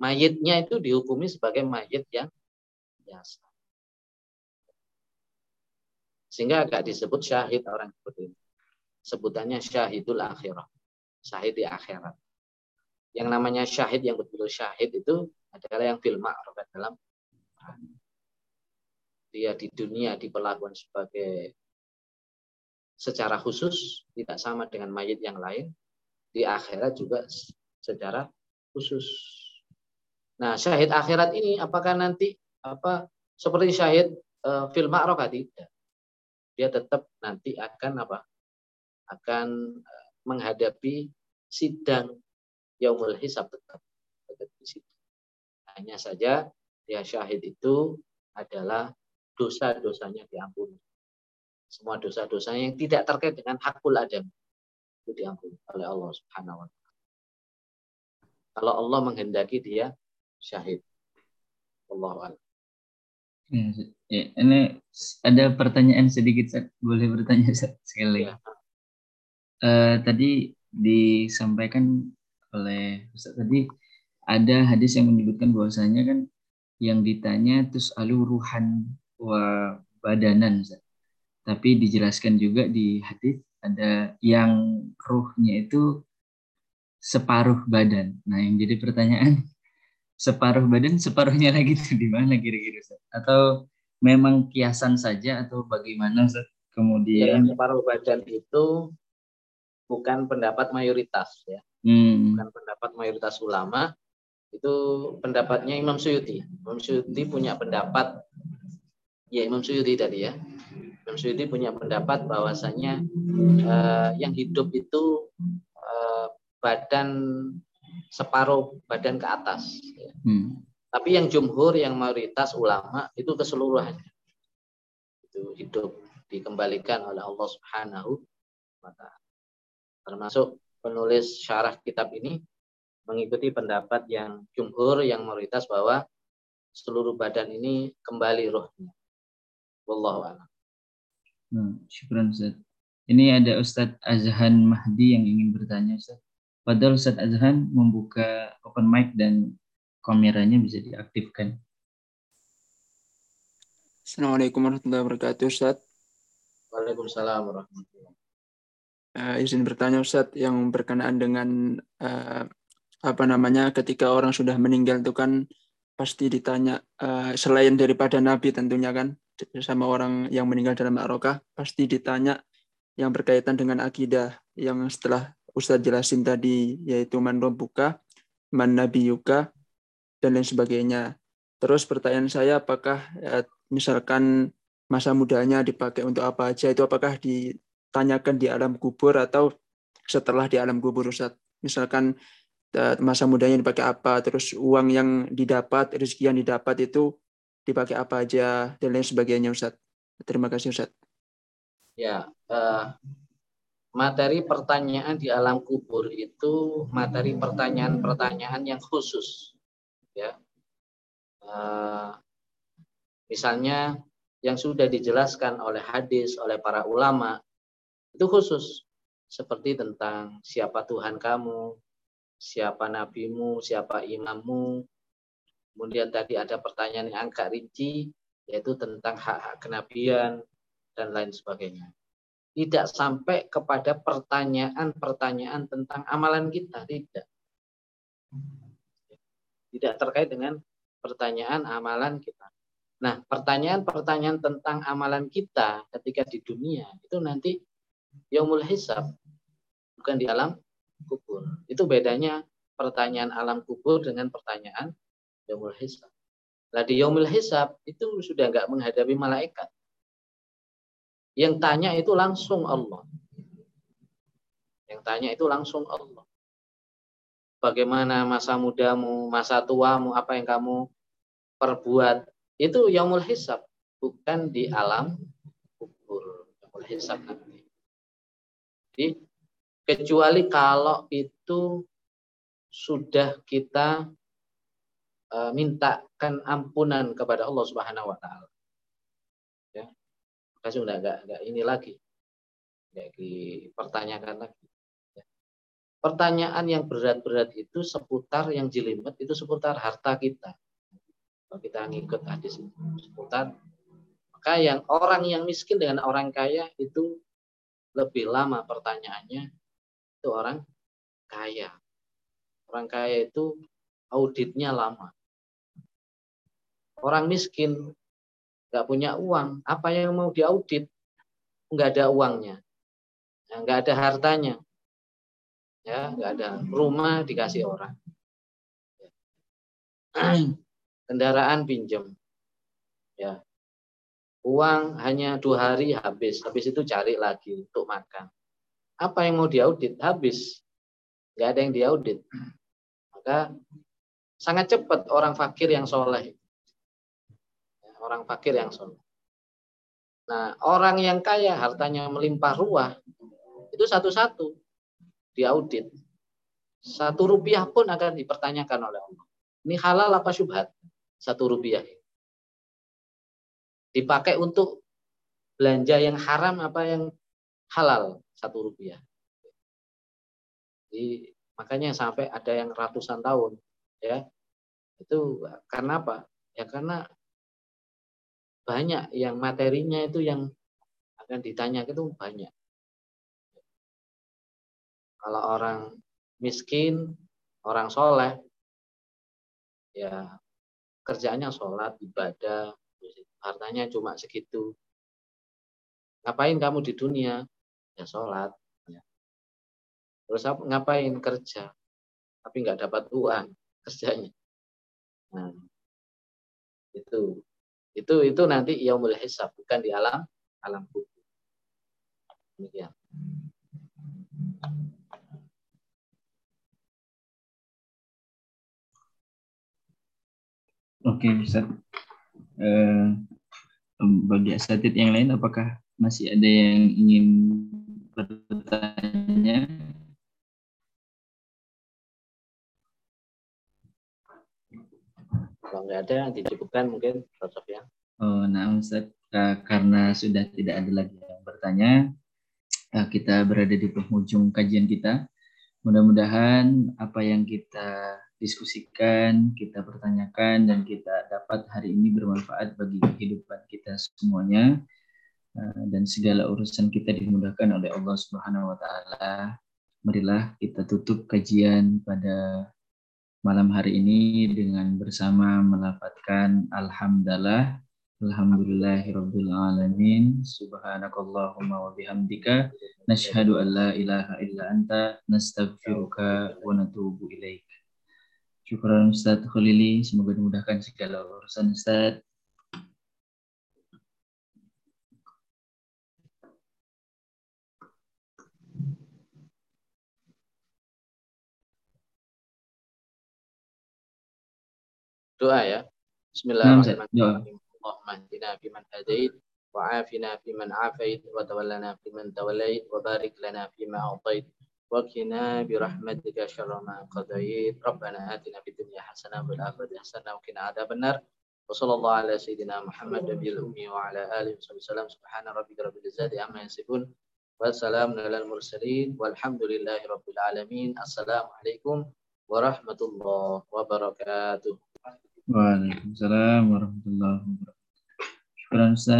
Mayitnya itu dihukumi sebagai mayit yang biasa. Sehingga agak disebut syahid orang seperti ini. Sebutannya syahidul akhirah. Syahid di akhirat. Yang namanya syahid yang betul-betul syahid itu adalah yang fil ma'ruf dalam dia di dunia diperlakukan sebagai secara khusus tidak sama dengan mayit yang lain di akhirat juga secara khusus. Nah, syahid akhirat ini apakah nanti apa seperti syahid uh, fil ma'ruf tidak? Dia tetap nanti akan apa? Akan uh, menghadapi sidang yaumul hisab tetap. Hanya saja dia syahid itu adalah dosa-dosanya diampuni. Semua dosa-dosa yang tidak terkait dengan hakul adam itu diampuni oleh Allah Subhanahu wa taala. Kalau Allah menghendaki dia syahid. Allah ya, ya, ini ada pertanyaan sedikit, boleh bertanya sekali. Ya. Uh, tadi disampaikan oleh Ustaz tadi ada hadis yang menyebutkan bahwasanya kan yang ditanya terus aluruhan wa badanan. Tapi dijelaskan juga di hadis ada yang ruhnya itu separuh badan. Nah, yang jadi pertanyaan <laughs> separuh badan, separuhnya lagi itu di mana kira-kira Atau memang kiasan saja atau bagaimana Ustaz? Kemudian ya, separuh badan itu bukan pendapat mayoritas ya. Hmm. Bukan pendapat mayoritas ulama, itu pendapatnya Imam Suyuti. Imam Suyuti punya pendapat ya Imam Suyuti tadi ya. Imam Suyuti punya pendapat bahwasanya uh, yang hidup itu uh, badan separuh badan ke atas. Ya. Hmm. Tapi yang jumhur, yang mayoritas ulama itu keseluruhannya itu hidup dikembalikan oleh Allah Subhanahu wa taala. Termasuk penulis syarah kitab ini mengikuti pendapat yang jumhur, yang mayoritas bahwa seluruh badan ini kembali rohnya. Wallahu a'lam. Hmm, syukran Ustaz. Ini ada Ustadz Azhan Mahdi yang ingin bertanya Ustaz. Padahal Ustadz Azhan membuka open mic dan kameranya bisa diaktifkan. Assalamualaikum warahmatullahi wabarakatuh Ustaz. Waalaikumsalam warahmatullahi uh, izin bertanya Ustadz yang berkenaan dengan uh, apa namanya ketika orang sudah meninggal itu kan pasti ditanya uh, selain daripada Nabi tentunya kan sama orang yang meninggal dalam Arokah pasti ditanya yang berkaitan dengan akidah yang setelah Ustadz jelasin tadi yaitu man buka, man yuka, dan lain sebagainya. Terus pertanyaan saya apakah ya, misalkan masa mudanya dipakai untuk apa aja itu apakah ditanyakan di alam kubur atau setelah di alam kubur Ustadz? Misalkan Eh, masa mudanya dipakai apa, terus uang yang didapat, rezeki yang didapat itu dipakai apa aja dan lain sebagainya Ustaz. Terima kasih Ustaz. Ya, uh, materi pertanyaan di alam kubur itu materi pertanyaan-pertanyaan yang khusus. Ya, uh, misalnya yang sudah dijelaskan oleh hadis oleh para ulama itu khusus seperti tentang siapa Tuhan kamu, siapa nabimu, siapa imammu. Kemudian tadi ada pertanyaan yang agak rinci, yaitu tentang hak-hak kenabian dan lain sebagainya. Tidak sampai kepada pertanyaan-pertanyaan tentang amalan kita, tidak. Tidak terkait dengan pertanyaan amalan kita. Nah, pertanyaan-pertanyaan tentang amalan kita ketika di dunia itu nanti yaumul hisab, bukan di alam kubur. Itu bedanya pertanyaan alam kubur dengan pertanyaan yaumul hisab. Nah di yaumul hisab itu sudah nggak menghadapi malaikat. Yang tanya itu langsung Allah. Yang tanya itu langsung Allah. Bagaimana masa mudamu, masa tuamu, apa yang kamu perbuat. Itu yaumul hisab. Bukan di alam kubur. Yaumul hisab nanti. Jadi kecuali kalau itu sudah kita uh, mintakan ampunan kepada Allah Subhanahu wa taala. Ya. Maka sudah enggak, enggak ini lagi. Enggak dipertanyakan lagi. Ya. Pertanyaan yang berat-berat itu seputar yang jelimet itu seputar harta kita. Kalau kita ngikut hadis itu seputar maka yang orang yang miskin dengan orang kaya itu lebih lama pertanyaannya itu orang kaya. Orang kaya itu auditnya lama. Orang miskin nggak punya uang, apa yang mau diaudit? Nggak ada uangnya, ya, nggak ada hartanya, ya nggak ada rumah dikasih orang, <clears throat> kendaraan pinjam, ya uang hanya dua hari habis, habis itu cari lagi untuk makan. Apa yang mau diaudit? Habis. Nggak ada yang diaudit. Maka sangat cepat orang fakir yang soleh. Orang fakir yang soleh. Nah, orang yang kaya hartanya melimpah ruah, itu satu-satu diaudit. Satu rupiah pun akan dipertanyakan oleh Allah. Ini halal apa syubhat? Satu rupiah. Dipakai untuk belanja yang haram apa yang halal? satu rupiah. Jadi makanya sampai ada yang ratusan tahun, ya itu karena apa? Ya karena banyak yang materinya itu yang akan ditanya itu banyak. Kalau orang miskin, orang soleh, ya kerjanya sholat, ibadah, hartanya cuma segitu. Ngapain kamu di dunia? ya sholat. Ya. Terus ngapain kerja, tapi nggak dapat uang <laughs> kerjanya. Nah, itu itu itu nanti yaumul hisab bukan di alam alam kubur. Demikian. Oke, Ustaz. Eh, bagi asatid yang lain, apakah masih ada yang ingin bertanya? Kalau nggak ada yang dicukupkan mungkin Prof. ya. Oh, nah Ustaz, uh, karena sudah tidak ada lagi yang bertanya, uh, kita berada di penghujung kajian kita. Mudah-mudahan apa yang kita diskusikan, kita pertanyakan, dan kita dapat hari ini bermanfaat bagi kehidupan kita semuanya. Eh, dan segala urusan kita dimudahkan oleh Allah Subhanahu wa taala. Marilah kita tutup kajian pada malam hari ini dengan bersama melafatkan Alhamdulillah Alhamdulillahirabbil alamin subhanakallahumma wa bihamdika nashhadu an la ilaha illa anta nastaghfiruka wa natubu ilaik Syukuran Ustaz Khalili semoga dimudahkan segala urusan Ustaz doa ya. Bismillahirrahmanirrahim. Allahumma hdina fiman hadait wa afina fiman afait wa tawallana fiman tawallait wa barik lana fima a'tait wa qina bi rahmatika syarra ma qadait. Rabbana atina fid dunya hasanah wa fil akhirati hasanah wa qina adzabannar. Wa sallallahu ala sayyidina Muhammad nabiyil ummi wa ala alihi wa sallam subhana rabbika rabbil izzati amma yasifun. Wassalamu alal mursalin walhamdulillahi rabbil alamin. Assalamualaikum warahmatullahi wabarakatuh. Waalaikumsalam warahmatullahi wabarakatuh. Syukur Ustaz.